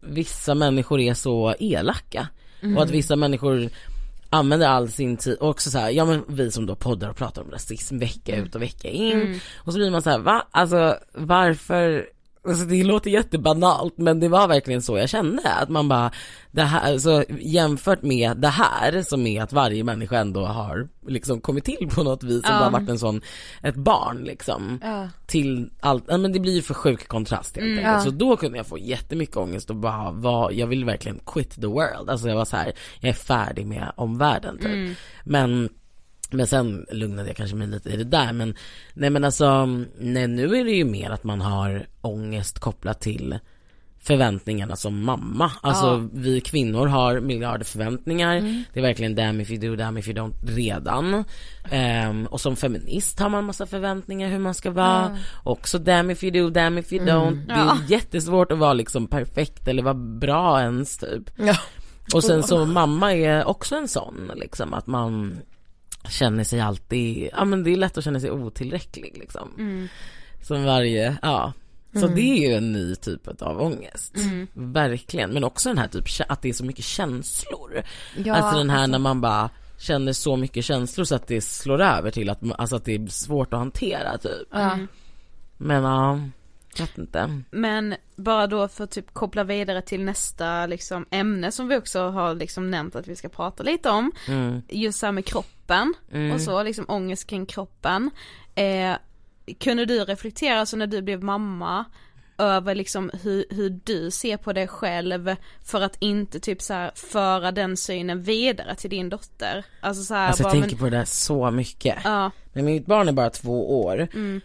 vissa människor är så elaka. Och att vissa människor använder all sin tid, och också så här, ja men vi som då poddar och pratar om rasism vecka ut och vecka in. Och så blir man så här, va? Alltså varför? Alltså det låter jättebanalt men det var verkligen så jag kände, att man bara, det här, alltså jämfört med det här som är att varje människa ändå har liksom kommit till på något vis och Ja. bara varit en sån, ett barn liksom Ja. till allt, ja, men det blir ju för sjuk kontrast helt enkelt. Ja. Så då kunde jag få jättemycket ångest och bara var, jag vill verkligen quit the world. Alltså jag var så här, jag är färdig med omvärlden typ. Men men sen lugnade jag kanske mig lite i det där men nej men alltså nej nu är det ju mer att man har ångest kopplat till förväntningarna som mamma. Alltså Ja. vi kvinnor har miljarder förväntningar. Det är verkligen damn if you do, damn if you don't redan. Ehm, och som feminist har man massa förväntningar hur man ska vara. Också damn if you do, damn if you don't. Det är Ja. jättesvårt att vara liksom perfekt eller vara bra ens typ. Ja. Och sen så mamma är också en sån liksom att man känner sig alltid, ja men det är lätt att känna sig otillräcklig liksom. Mm. Som varje, ja. Så det är ju en ny typ av ångest. Verkligen, men också den här typ att det är så mycket känslor. Ja, alltså den här när man bara känner så mycket känslor så att det slår över till att, alltså att det är svårt att hantera typ. Men ja, vet inte. Men bara då för att typ koppla vidare till nästa liksom ämne som vi också har liksom nämnt att vi ska prata lite om. Mm. Just här med kroppen Mm. och så, liksom ångest kring kroppen. Eh, kunde du reflektera så när du blev mamma över liksom hur, hur du ser på dig själv för att inte typ så här föra den synen vidare till din dotter? Alltså så här, Alltså jag bara, tänker men, på det där så mycket. Ja, Men mitt barn är bara två år. mm,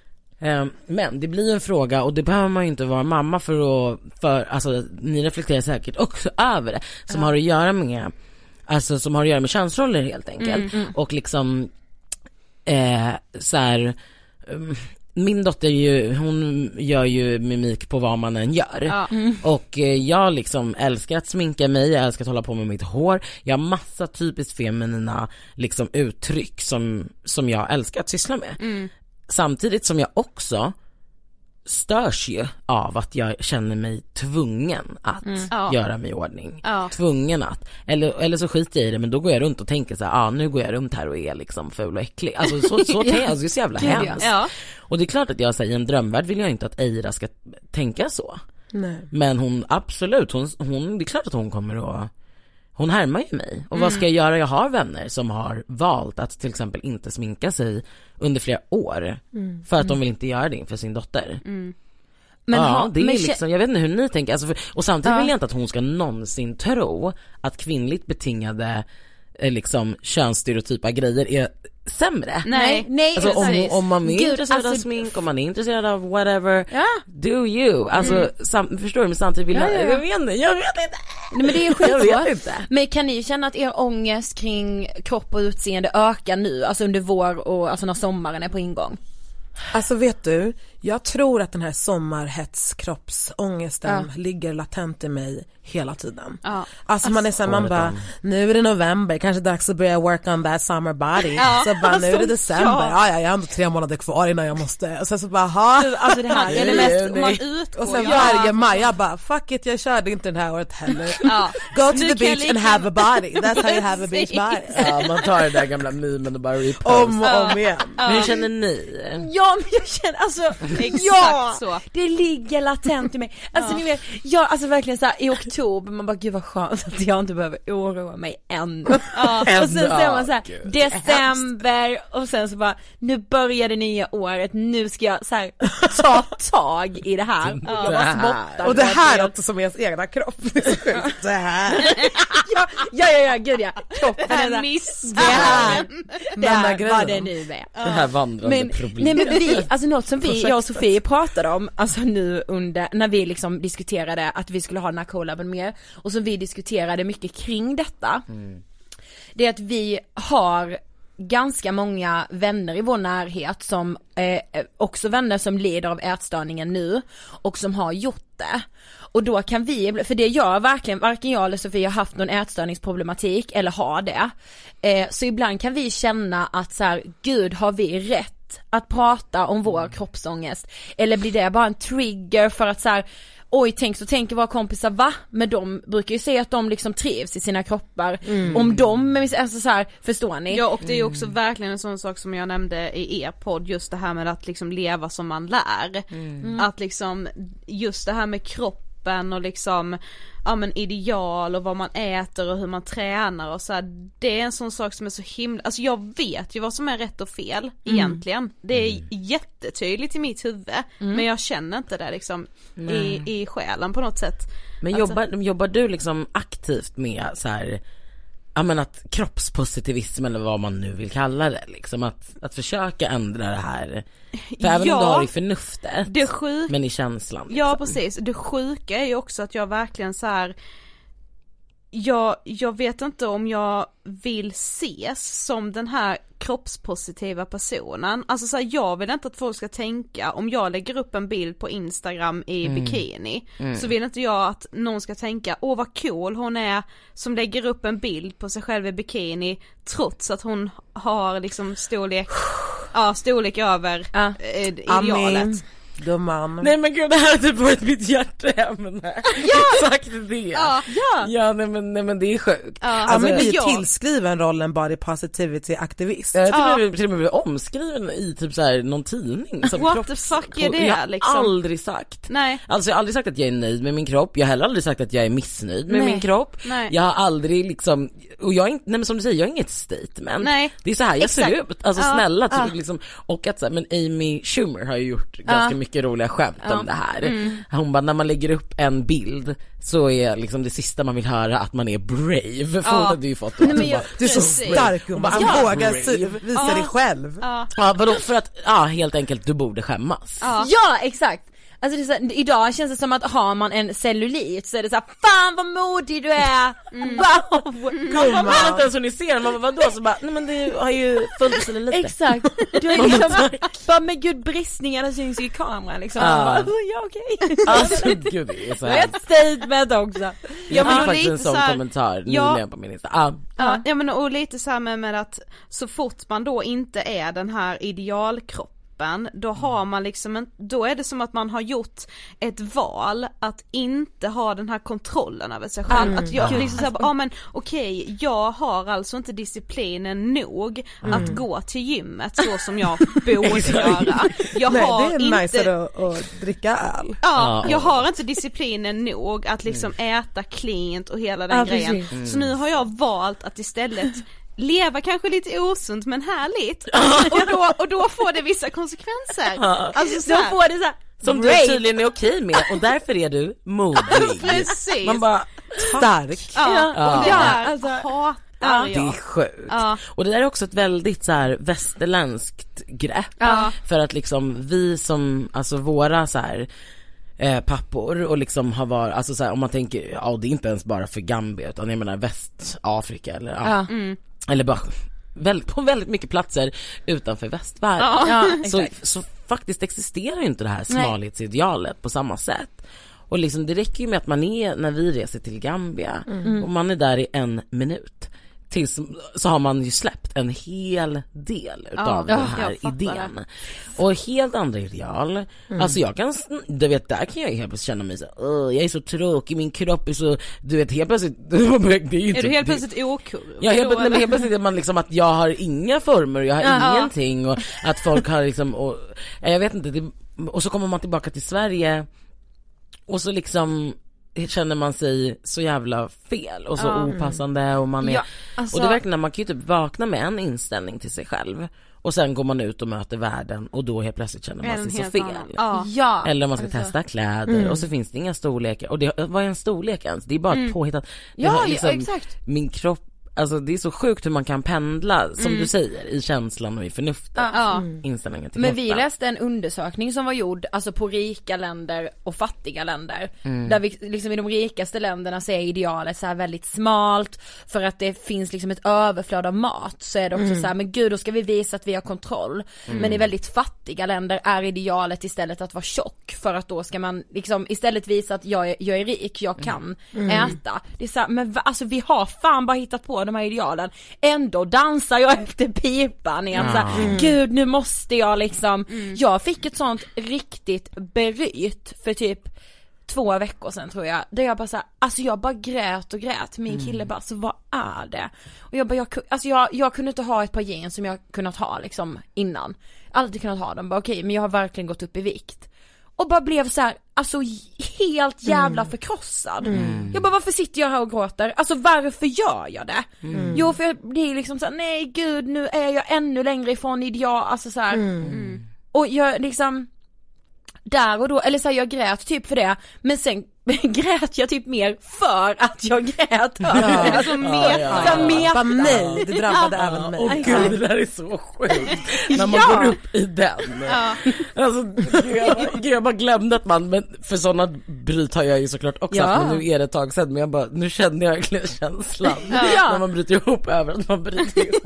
Men det blir en fråga och det behöver man ju inte vara mamma för att, för, alltså ni reflekterar säkert också över det. Som har att göra med, alltså som har att göra med könsroller helt enkelt. Och liksom, eh, så här, um, min dotter ju, hon gör ju mimik på vad man än gör. Ja. Och eh, jag liksom älskar att sminka mig, jag älskar att hålla på med mitt hår. Jag har massa typiskt feminina liksom uttryck som, som jag älskar att syssla med. Mm. Samtidigt som jag också störs ju av att jag känner mig tvungen att Ja. göra mig i ordning. Ja. Tvungen att, eller, eller så skiter jag i det men då går jag runt och tänker så här, ah, nu går jag runt här och är liksom ful och äcklig. Alltså så, så jag, alltså, det är så jävla ja. hemskt. Ja. Och det är klart att jag säger i en drömvärld vill jag inte att Eira ska tänka så. Nej. Men hon, absolut, hon, hon, det är klart att hon kommer att hon härmar ju mig. Och vad ska jag göra? Jag har vänner som har valt att till exempel inte sminka sig under flera år. För att de vill inte göra det inför sin dotter. Mm. Men ja, ha- det är men liksom, jag vet inte hur ni tänker. Alltså för, och samtidigt Ja. vill jag inte att hon ska någonsin tro att kvinnligt betingade eh, liksom könsstereotypa grejer är sämre. Nej. nej Alltså om, om man är Gud, intresserad av alltså- smink, om man är intresserad av whatever, Ja. do you. Alltså sam, förstår du? Men samtidigt vill Ja, jag, ja, ja. jag vet inte, jag vet inte. Nej men det är skitsvårt. Men kan ni känna att er ångest kring kropp och utseende ökar nu, alltså under vår och alltså när sommaren är på ingång? Alltså vet du, jag tror att den här sommarhetskroppsångesten ligger latent i mig hela tiden. Ja. Alltså man är såhär, man bara, nu är det november, kanske dags att börja work on that summer body. Ja, Så bara, nu är det alltså, december, ja. ja. ja jag har ändå tre månader kvar innan jag måste, och sen så bara, ha. Alltså det här är det mest. Man utgår Och sen varje maj, jag bara fuck it jag körde inte den här året heller. Ja. Go to Nu the beach and have a body, that's how you have a beach body. Ja man tar den där gamla memen och bara repost. Om och om igen. Men hur känner ni? Ja men jag känner alltså, Exakt ja! så. Det ligger latent i mig. Alltså ni vet, jag alltså verkligen såhär i oktober, man bara gud vad skönt att jag inte behöver oroa mig ännu. Ja. Och sen så är man såhär, Gud, december och sen så bara, nu börjar det nya året, nu ska jag så här, ta tag i det här. Bara spottar. Och det här också som ens egna kropp. Det är så sjukt. Det här. ja, ja, ja, ja, gud ja. Kroppen är där. missar Det här, Men där den grejen. var det nu med. Det här vandrande Men, problemet. nej men vi, alltså något som vi, jag och. Sofie pratade om, alltså nu under, när vi liksom diskuterade att vi skulle ha den här collaben mer, och som vi diskuterade mycket kring detta, det är att vi har ganska många vänner i vår närhet som, eh, också vänner som lider av ätstörningen nu och som har gjort det. Och då kan vi, för det gör verkligen, varken jag eller Sofie har haft någon ätstörningsproblematik eller har det. Eh, så ibland kan vi känna att så här, gud har vi rätt att prata om vår kroppsångest? Eller blir det bara en trigger för att så här, oj tänk så tänker våra kompisar va? Men de brukar ju säga att de liksom trivs i sina kroppar. Om de, alltså så här, förstår ni? Ja och det är ju också verkligen en sån sak som jag nämnde i er podd, just det här med att liksom leva som man lär. Att liksom, just det här med kroppen och liksom, ja men ideal och vad man äter och hur man tränar och så här, det är en sån sak som är så himla, alltså jag vet ju vad som är rätt och fel egentligen. Det är jättetydligt i mitt huvud, men jag känner inte det liksom i, i själen på något sätt. Men Alltså- jobbar, jobbar du liksom aktivt med så här, ja men att kroppspositivism eller vad man nu vill kalla det liksom, att, att försöka ändra det här. För även om du har i förnuftet, Det sjuka men i känslan. Liksom. Ja precis, det sjuka är ju också att jag verkligen så här. Jag, jag vet inte om jag vill ses som den här kroppspositiva personen. Alltså så här, jag vill inte att folk ska tänka, om jag lägger upp en bild på Instagram i bikini, så vill inte jag att någon ska tänka, åh vad cool hon är som lägger upp en bild på sig själv i bikini, trots att hon har liksom storlek, ja storlek över eh, idealet. Amin, gumman. Nej men gud det här har typ varit mitt hjärteämne. Ja! Exakt det. Ja, ja. Ja nej men, nej men det är sjukt. Ja, Ja Alltså, men vi jag- är tillskriven rollen body positivity aktivist. Jag Ja. till och med- till och med blivit omskriven i typ så här någon tidning. Som What kropps- the fuck är det, Jag har liksom? aldrig sagt. Nej. Alltså jag har aldrig sagt att jag är nöjd med min kropp, jag har heller aldrig sagt att jag är missnöjd med Nej. min kropp. Nej. Jag har aldrig liksom, och jag är inte, nej men som du säger, jag är inget statement. Nej. Det är så här jag ser Exakt. ut, alltså Ja. snälla typ, Ja. liksom, och att så här, men Amy Schumer har ju gjort ganska mycket roliga skämt om det här. Mm. Hon bara, när man lägger upp en bild så är liksom det sista man vill höra att man är brave, för hon hade ju fått det. men Hon jag- bara, Du är så Precis. stark gumman Ja. vågar visa dig själv. Ja. Ja vadå, för att, ja helt enkelt du borde skämmas. Ja. Ja exakt! Alltså det är så, här, idag känns det som att har man en cellulit så är det så här, fan vad modig du är! Mm. Wow! Man vet inte ens hur ni ser man bara vadå? Så bara, nej men det har ju funnits lite. Exakt, du är liksom, bara men gud bristningarna syns ju i kameran liksom. Ja. Man bara, ja okej. Alltså gud det är så ett statement också. Ja, Jag och faktiskt en sån så här- kommentar Ja. nyligen på min Insta. Ah, Ja, ja men och lite så här med, med att så fort man då inte är den här idealkroppen då har man liksom en, då är det som att man har gjort ett val att inte ha den här kontrollen över sig själv. Att jag liksom såhär, ja men okej, jag har alltså inte disciplinen nog att gå till gymmet så som jag borde göra. Jag Nej har det är inte att, att dricka öl. Ja, Ja. jag har inte disciplinen nog att liksom äta cleant och hela den Ja, grejen. precis. Så nu har jag valt att istället leva kanske lite osunt men härligt. Och då, och då får det vissa konsekvenser. Alltså så Då här, får det så här, som du great. tydligen är okej med och därför är du modig. precis. Man bara, Stark. ja, och det Ja, där alltså, hatar det är sjukt. Ja. Och det där är också ett väldigt så här västerländskt grepp. Ja. För att liksom vi som, alltså våra så här eh, pappor och liksom har varit, alltså så här, om man tänker, ja det är inte ens bara för Gambia utan jag menar Västafrika eller ja, Ja. Mm. Eller bara väldigt, på väldigt mycket platser utanför västvärlden. Ja, så, så faktiskt existerar ju inte det här smalhetsidealet på samma sätt. Och liksom det räcker ju med att man är, när vi reser till Gambia, och man är där i en minut. Tills, så har man ju släppt en hel del utav Ja, den här idén. Och helt andra ideal. Alltså jag kan, du vet där kan jag ju helt plötsligt känna mig så "Åh, jag är så tråkig, min kropp är så, du vet helt plötsligt, det är ju Är du helt det- plötsligt okurv? Ja helt, plötsligt- nej, helt plötsligt är man liksom att jag har inga former, jag har Ja. ingenting och att folk har liksom, och, ja, jag vet inte, det, och så kommer man tillbaka till Sverige och så liksom känner man sig så jävla fel och så Ja. opassande och man är, Ja, alltså- och det är verkligen, man kan ju typ vakna med en inställning till sig själv och sen går man ut och möter världen och då helt plötsligt känner man sig så fel. annan? Ja. Eller om man ska alltså. testa kläder och så finns det inga storlekar och det, vad är en storlek ens? Det är bara mm. påhittat. Ja, har ja, exakt. Min kropp, alltså det är så sjukt hur man kan pendla som du säger i känslan och i förnuftet. Ja. Inställningen till Men vi läste en undersökning som var gjord, alltså på rika länder och fattiga länder. Mm. Där vi, liksom i de rikaste länderna så är idealet så här väldigt smalt, för att det finns liksom ett överflöd av mat så är det också Mm. så här, men gud då ska vi visa att vi har kontroll. Men i väldigt fattiga länder är idealet istället att vara tjock, för att då ska man liksom istället visa att jag är, jag är rik, jag kan Mm. äta. Det är så här, men va, alltså vi har fan bara hittat på de här idealen, ändå dansar jag efter pipan igen. Så här, gud nu måste jag liksom, jag fick ett sånt riktigt bryt för typ två veckor sedan tror jag, där jag bara såhär, alltså jag bara grät och grät, min kille bara så vad är det? Och jag bara, jag, alltså jag, jag kunde inte ha ett par jeans som jag kunnat ha liksom innan, alltid kunnat ha dem, bara okej men jag har verkligen gått upp i vikt. Och bara blev så här, alltså helt jävla förkrossad. Jag bara varför sitter jag här och gråter? Alltså varför gör jag det? Jo för jag blir liksom såhär, nej gud nu är jag ännu längre ifrån ideal, alltså så här. Och jag liksom där och då, eller så här, jag grät typ för det, men sen grät jag typ mer för att jag grät. Alltså mer, ja, ja. meta. Bara nej, det drabbade även mig. Åh gud det där är så sjukt, när man Ja. går upp i den. Alltså, gud, jag, jag bara glömde att man, men för sådana bryt har jag ju såklart också Ja. haft, men nu är det ett tag sedan, men jag bara, nu kände jag verkligen känslan Ja. när man bryter ihop över att man bryter ihop.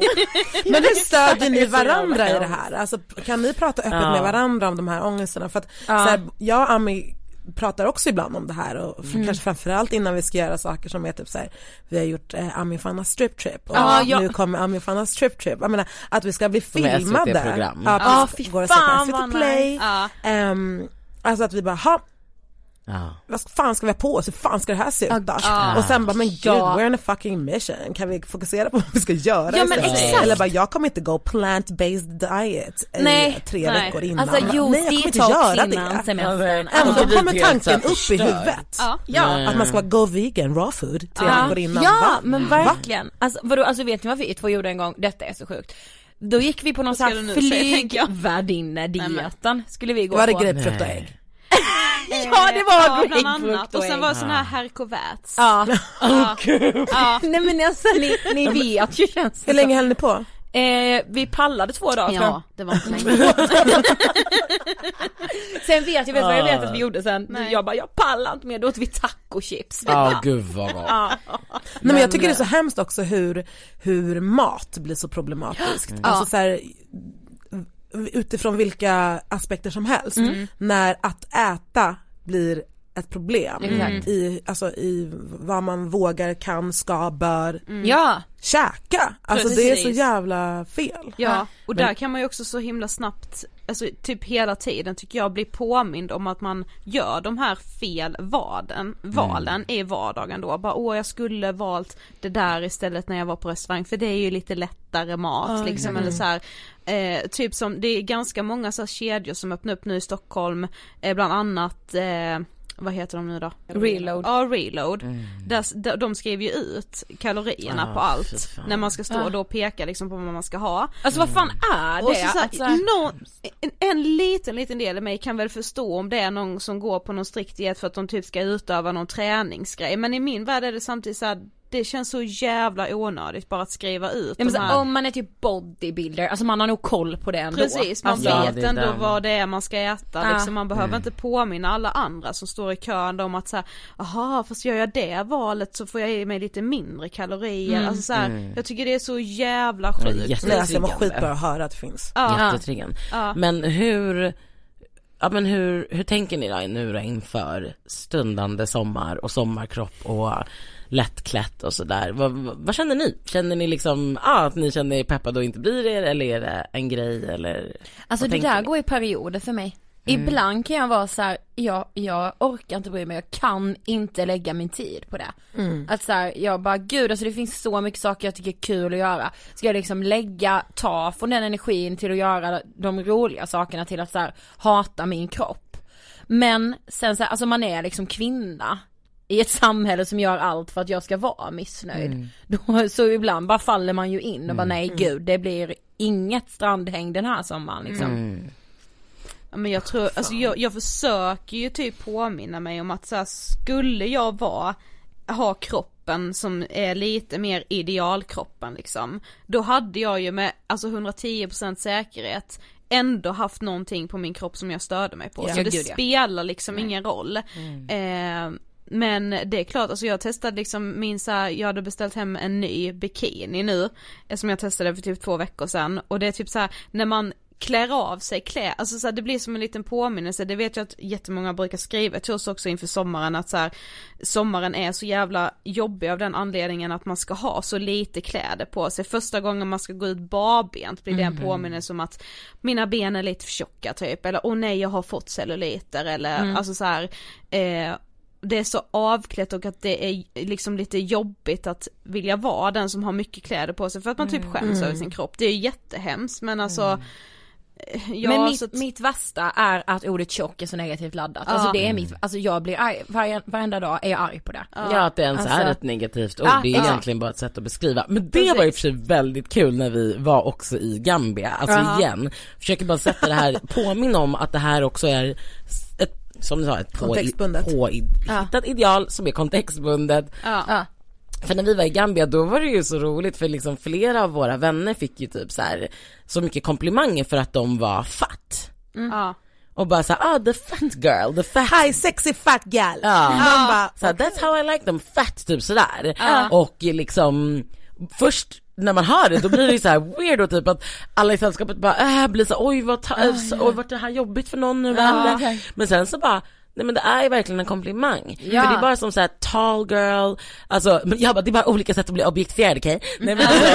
Men hur stödjer ni varandra i det här? Alltså, kan ni prata öppet Ja. med varandra om de här ångesterna? För att så här, jag och Ami pratar också ibland om det här och Mm. kanske framförallt innan vi ska göra saker som är typ så här, vi har gjort eh, Ami Fanna strip trip och Ja, ja. nu kommer Ami Fanna strip trip. Jag menar att vi ska bli filmade. Ja, precis. fy Går att se fan, vad SVT Play. nice. Ehm, alltså att vi bara, ha Ja. vad fan ska vi ha på oss? Hur fan ska det här se ut då? Ja. Och sen bara, men gud, Ja. we're on a fucking mission. Kan vi fokusera på vad vi ska göra Ja, men exakt. Eller bara, jag kommer inte gå plant-based diet Nej, i tre nej. veckor innan. Alltså nej, juice jag kommer inte göra det. semestern. Ändå det kommer tanken upp i huvudet. Ja. Ja. Nej. Att man ska vara go vegan, raw food, tre Ja, veckor innan. ja Va? men verkligen. Alltså, vadå, alltså vet ni vad vi två gjorde en gång? Detta är så sjukt. Då gick vi på någon sån här flygvärdinnedieten skulle vi gå Var det på. grapefrukt och Nej. ägg? Ja det var ja, bland annat. Och sen var det sån här herkoväts. Ja. Ja. Ja. Nej men alltså ni, ni vet ju Hur känslan. länge höll ni på? Eh, vi pallade två dagar. Ja, det var inte länge. Sen vet jag, vet vad jag vet att Ah. vi gjorde sen? Nej. Jag bara, jag pallar inte mer, då åt vi tacochips. Ja gud vad gott. Ja. Nej men jag tycker det är så hemskt också hur, hur mat blir så problematiskt. Alltså så här, utifrån vilka aspekter som helst. När att äta blir ett problem. Exakt. I, alltså i vad man vågar, kan, ska, bör Ja, käka. Alltså det är så Precis. jävla fel. Ja, och där kan man ju också så himla snabbt, alltså typ hela tiden tycker jag bli påmind om att man gör de här fel vaden, valen i vardagen då. Bara åh jag skulle valt det där istället när jag var på restaurang för det är ju lite lättare mat liksom eller så här, eh, typ som det är ganska många så här kedjor som öppnar upp nu i Stockholm, eh, bland annat eh, vad heter de nu då? Reload. Ja, reload. Där, där, de skriver ju ut kalorierna Ah, på allt när man ska stå och då peka liksom på vad man ska ha. alltså vad fan är det? Och så, så här, Att så här- någon, en, en liten liten del av mig kan väl förstå om det är någon som går på någon strikt diet för att de typ ska utöva någon träningsgrej men i min värld är det samtidigt så här, det känns så jävla onödigt bara att skriva ut Nej, men så, här. om man är typ bodybuilder, alltså man har nog koll på det ändå. Precis, man alltså, Ja, vet det ändå den. vad det är man ska äta Ja. liksom, man behöver inte påminna alla andra som står i kön om att säga aha fast gör jag det valet så får jag i mig lite mindre kalorier, alltså så här, jag tycker det är så jävla Ja, sjukt. jätte- Nej alltså jag mår Triggande. skit bara att höra att det finns. Ja, Jättetriggande. ja. Men hur, ja men hur, hur tänker ni då nu då inför stundande sommar och sommarkropp och lättklätt och sådär. Vad, vad, vad känner ni? Känner ni liksom, ah, att ni känner er peppade och inte blir er eller är det en grej eller? Alltså det där ni? går i perioder för mig. Ibland kan jag vara så här, jag, jag orkar inte bry mig, jag kan inte lägga min tid på det. Att så här, jag bara gud alltså det finns så mycket saker jag tycker är kul att göra. Ska jag liksom lägga, ta från den energin till att göra de roliga sakerna till att så här, hata min kropp. Men sen så här, alltså man är liksom kvinna i ett samhälle som gör allt för att jag ska vara missnöjd. Då, så ibland bara faller man ju in och bara nej gud det blir inget strandhäng den här sommaren liksom. Mm. Ja, men jag tror, alltså jag, jag försöker ju typ påminna mig om att så här, skulle jag vara, ha kroppen som är lite mer idealkroppen liksom, då hade jag ju med alltså 110% säkerhet ändå haft någonting på min kropp som jag störde mig på. Ja. Så det spelar liksom ingen roll. Eh, men det är klart, alltså jag testade liksom min så här, jag hade beställt hem en ny bikini nu, som jag testade för typ två veckor sedan. Och det är typ så här när man klär av sig klä, alltså så här, det blir som en liten påminnelse, det vet jag att jättemånga brukar skriva till oss också inför sommaren att så här, sommaren är så jävla jobbig av den anledningen att man ska ha så lite kläder på sig, första gången man ska gå ut barbent blir det en påminnelse om att mina ben är lite för tjocka typ, eller åh nej jag har fått celluliter. Eller alltså så här, eh, det är så avklätt och att det är liksom lite jobbigt att vilja vara den som har mycket kläder på sig för att man typ skäms över sin kropp. Det är ju jättehemskt men alltså eh, ja, Men mitt, att, mitt värsta är att ordet tjock är så negativt laddat. Ja. Alltså det är mitt, alltså jag blir arg, varje, varenda dag är jag arg på det. Ja att det ens Alltså- är ett negativt ord, Ja, det är ja. egentligen bara ett sätt att beskriva. Men det Precis. var i och för sig väldigt kul när vi var också i Gambia, alltså Ja. igen, försöker bara sätta det här, påminna om att det här också är ett, som du sa, ett på, Kontextbundet. på, hittat ideal som är kontextbundet. ja. Ja. För när vi var i Gambia då var det ju så roligt för liksom flera av våra vänner fick ju typ så här så mycket komplimanger för att de var fatt. ja. Och bara såhär, ah the fat girl, the fat Hi sexy fat gal! Ja. Man bara, Så här, that's how I like them fat, typ sådär. Och liksom, först när man hör det då blir det så här weird och typ att alla i sällskapet bara äh, blir så oj vad, ta- äh, så, oj vart det här jobbigt för någon nu eller? okej. Men sen så bara Nej men det är ju verkligen en komplimang. Ja. För det är bara som såhär tall girl, alltså jag bara det är bara olika sätt att bli objektifierad okej? Nej men alltså,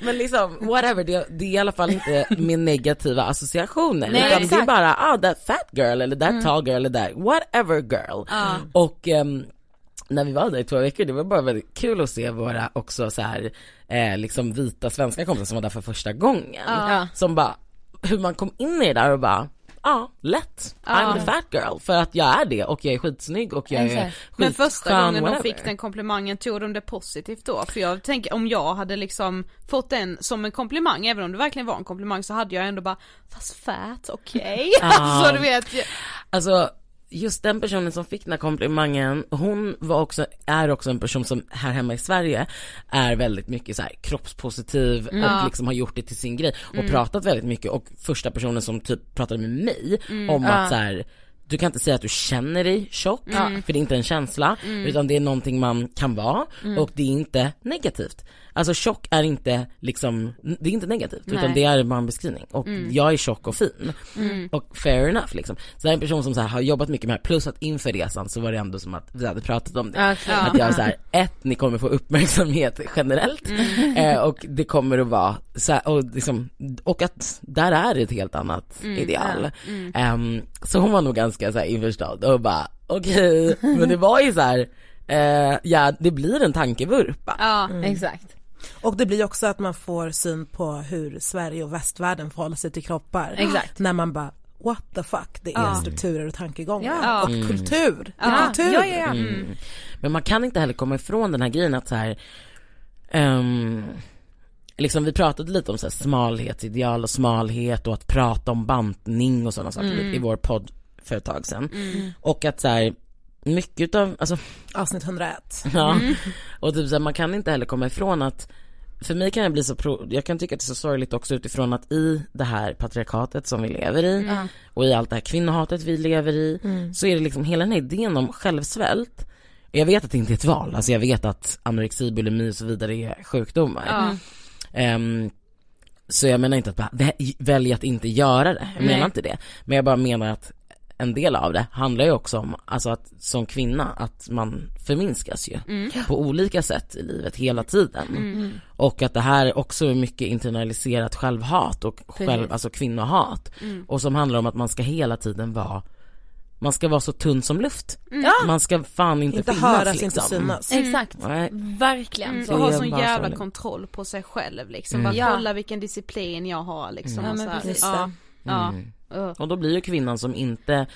men liksom whatever, det, det är i alla fall inte med negativa associationer. Nej, utan det är bara ah that fat girl eller that tall girl eller that whatever girl. Och ehm, när vi var där i två veckor, det var bara väldigt kul att se våra också så här, eh, liksom vita svenska kompisar som var där för första gången. Ja. Som bara, hur man kom in i det där och bara, ja, lätt. I'm the fat girl. För att jag är det och jag är skitsnygg och jag är Exakt. Men första skitskön, gången de whatever. fick den komplimangen, tog de det positivt då? För jag tänker om jag hade liksom fått den som en komplimang, även om det verkligen var en komplimang så hade jag ändå bara, fast fat, okej? Ja. alltså du vet, Alltså, just den personen som fick den här komplimangen, hon var också, är också en person som här hemma i Sverige är väldigt mycket så här kroppspositiv Mm. och liksom har gjort det till sin grej och pratat väldigt mycket och första personen som typ pratade med mig Mm. om att så här du kan inte säga att du känner dig tjock, Mm. för det är inte en känsla, utan det är någonting man kan vara Mm. och det är inte negativt. Alltså tjock är inte liksom, det är inte negativt utan Nej. Mm. det är bara en beskrivning och jag är tjock och fin. Och fair enough liksom. Så det är en person som så här, har jobbat mycket med det här, plus att inför resan så var det ändå som att vi hade pratat om det. Okej. Att jag är så här, ett, ni kommer få uppmärksamhet generellt Mm. eh, och det kommer att vara så här, och, liksom, och att där är det ett helt annat Mm. ideal. Ehm, så hon var nog ganska så här införstådd och bara okej, men det var ju så här, eh, ja det blir en tankevurpa. Ja, Exakt. Och det blir också att man får syn på hur Sverige och västvärlden förhåller sig till kroppar. Exakt. När man bara what the fuck, det är Ja. strukturer och tankegångar. Ja. Och Mm. kultur, det är Ja. kultur. Ja, ja, ja. Mm. Men man kan inte heller komma ifrån den här grejen att så här, ehm, liksom vi pratade lite om så här smalhetsideal och smalhet och att prata om bantning och sådana saker i vår podd för ett tag sedan. Och att så här, mycket av, alltså Avsnitt 101. Ja, och typ så här, man kan inte heller komma ifrån att för mig kan det bli så, pro- jag kan tycka att det är så sorgligt också utifrån att i det här patriarkatet som vi lever i och i allt det här kvinnohatet vi lever i så är det liksom hela den här idén om självsvält jag vet att det inte är ett val, alltså jag vet att anorexi, bulimi och så vidare är sjukdomar. Ja. Ehm, så jag menar inte att bara vä- välja att inte göra det, jag menar Nej. inte det. Men jag bara menar att en del av det handlar ju också om, alltså att som kvinna, att man förminskas ju på olika sätt i livet hela tiden. Och att det här också är mycket internaliserat självhat och själv, alltså kvinnohat. Och som handlar om att man ska hela tiden vara man ska vara så tunn som luft. Man ska fan inte, Inte finnas höras, liksom. inte synas. Exakt. Nej. Verkligen. Mm, Så och ha sån jävla sorgligt. kontroll på sig själv liksom. Mm. Bara Ja. kolla vilken disciplin jag har liksom. Ja, och men så här. precis. Ja, ja. Uh. Och då blir ju kvinnan som inte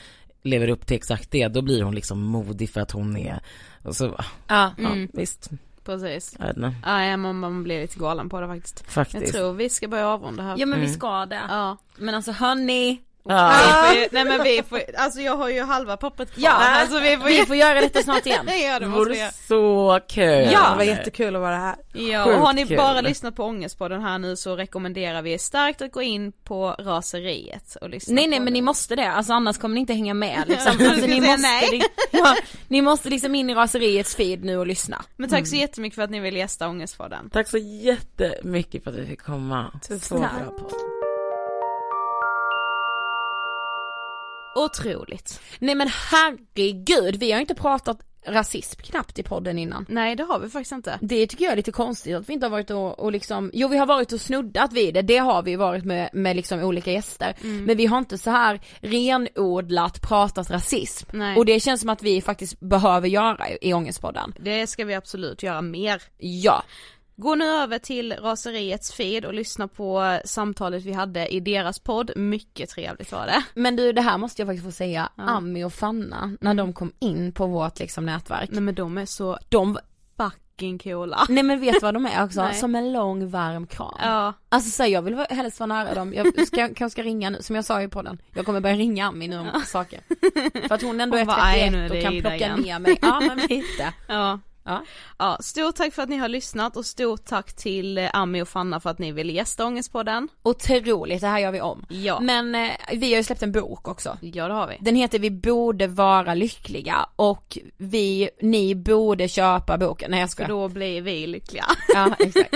lever upp till exakt det, då blir hon liksom modig för att hon är, och så, Ja. ja Mm. visst, Precis. jag vet inte, Nej, man, man blir lite galen på det faktiskt. Jag faktiskt. tror vi ska börja avrunda här. Ja men vi Mm. ska det. Ja. Men alltså hörni, Får ju, nej men vi får alltså jag har ju halva pappret kvar. Ja. alltså vi får vi får göra detta snart igen. det Det måste så kul. Ja. Det var jättekul att vara här. Ja, Sjukt och har ni kul. bara lyssnat på Ångestpodden här nu så rekommenderar vi starkt att gå in på raseriet och lyssna Nej nej men det. ni måste det, alltså annars kommer ni inte hänga med liksom. Alltså, ni, måste, nej. li- ja, ni måste liksom in i raseriets feed nu och lyssna. Men tack så jättemycket för att ni vill gästa Ångestpodden. Tack så jättemycket för att vi fick komma. Så Tack. bra podd. Otroligt. Nej men herregud, vi har inte pratat rasism knappt i podden innan. Nej det har vi faktiskt inte. Det tycker jag är lite konstigt att vi inte har varit och, och liksom, jo vi har varit och snuddat vid det, det har vi varit med, med liksom olika gäster. Men vi har inte så här renodlat pratat rasism. Nej. Och det känns som att vi faktiskt behöver göra i, i Ångestpodden. Det ska vi absolut göra mer. Ja. Gå nu över till Raseriets feed och lyssna på samtalet vi hade i deras podd. Mycket trevligt var det. Men du det här måste jag faktiskt få säga, Ja. Ami och Fanna, när de kom in på vårt liksom nätverk. Nej men de är så De, fucking coola. nej men vet du vad de är också? Som en lång varm kram. Ja. Alltså så här, jag vill helst vara nära dem, jag ska, kanske ska ringa nu, som jag sa i podden, jag kommer börja ringa Ami nu om saker. För att hon ändå Hon är bara, "Aj, nu är 31 det och kan plocka igen." ner mig, ja men lite. Ja. Ja. Ja, stort tack för att ni har lyssnat och stort tack till eh, Ami och Fanna för att ni ville gästa Ångestpodden. Otroligt, det här gör vi om. Ja. Men eh, vi har ju släppt en bok också. Ja det har vi. Den heter Vi borde vara lyckliga och vi, ni borde köpa boken. Nej jag För skojar. då blir vi lyckliga. Ja exakt.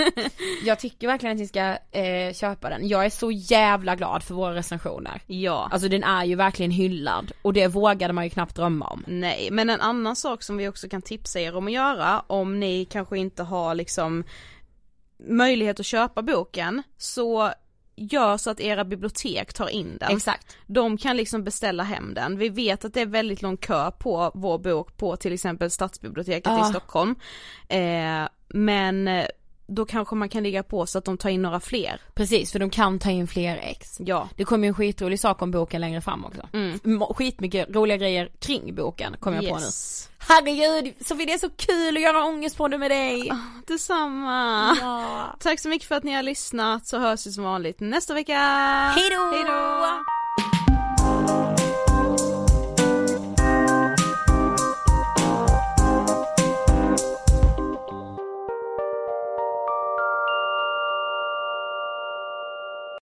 Jag tycker verkligen att ni ska eh, köpa den. Jag är så jävla glad för våra recensioner. Ja. Alltså den är ju verkligen hyllad och det vågade man ju knappt drömma om. Nej, men en annan sak som vi också kan tipsa er om att göra om ni kanske inte har liksom möjlighet att köpa boken så gör så att era bibliotek tar in den. Exakt. De kan liksom beställa hem den. Vi vet att det är väldigt lång kö på vår bok på till exempel Stadsbiblioteket Ja. i Stockholm. Eh, men då kanske man kan ligga på så att de tar in några fler. Precis för de kan ta in fler ex. Ja. Det kommer ju en skitrolig sak om boken längre fram också. Mm. Skitmycket roliga grejer kring boken kommer jag på nu. Yes. Herregud Sofie det är så kul att göra ångestpodden med dig! Detsamma. Ja. Tack så mycket för att ni har lyssnat så hörs vi som vanligt nästa vecka. Hejdå! Hejdå!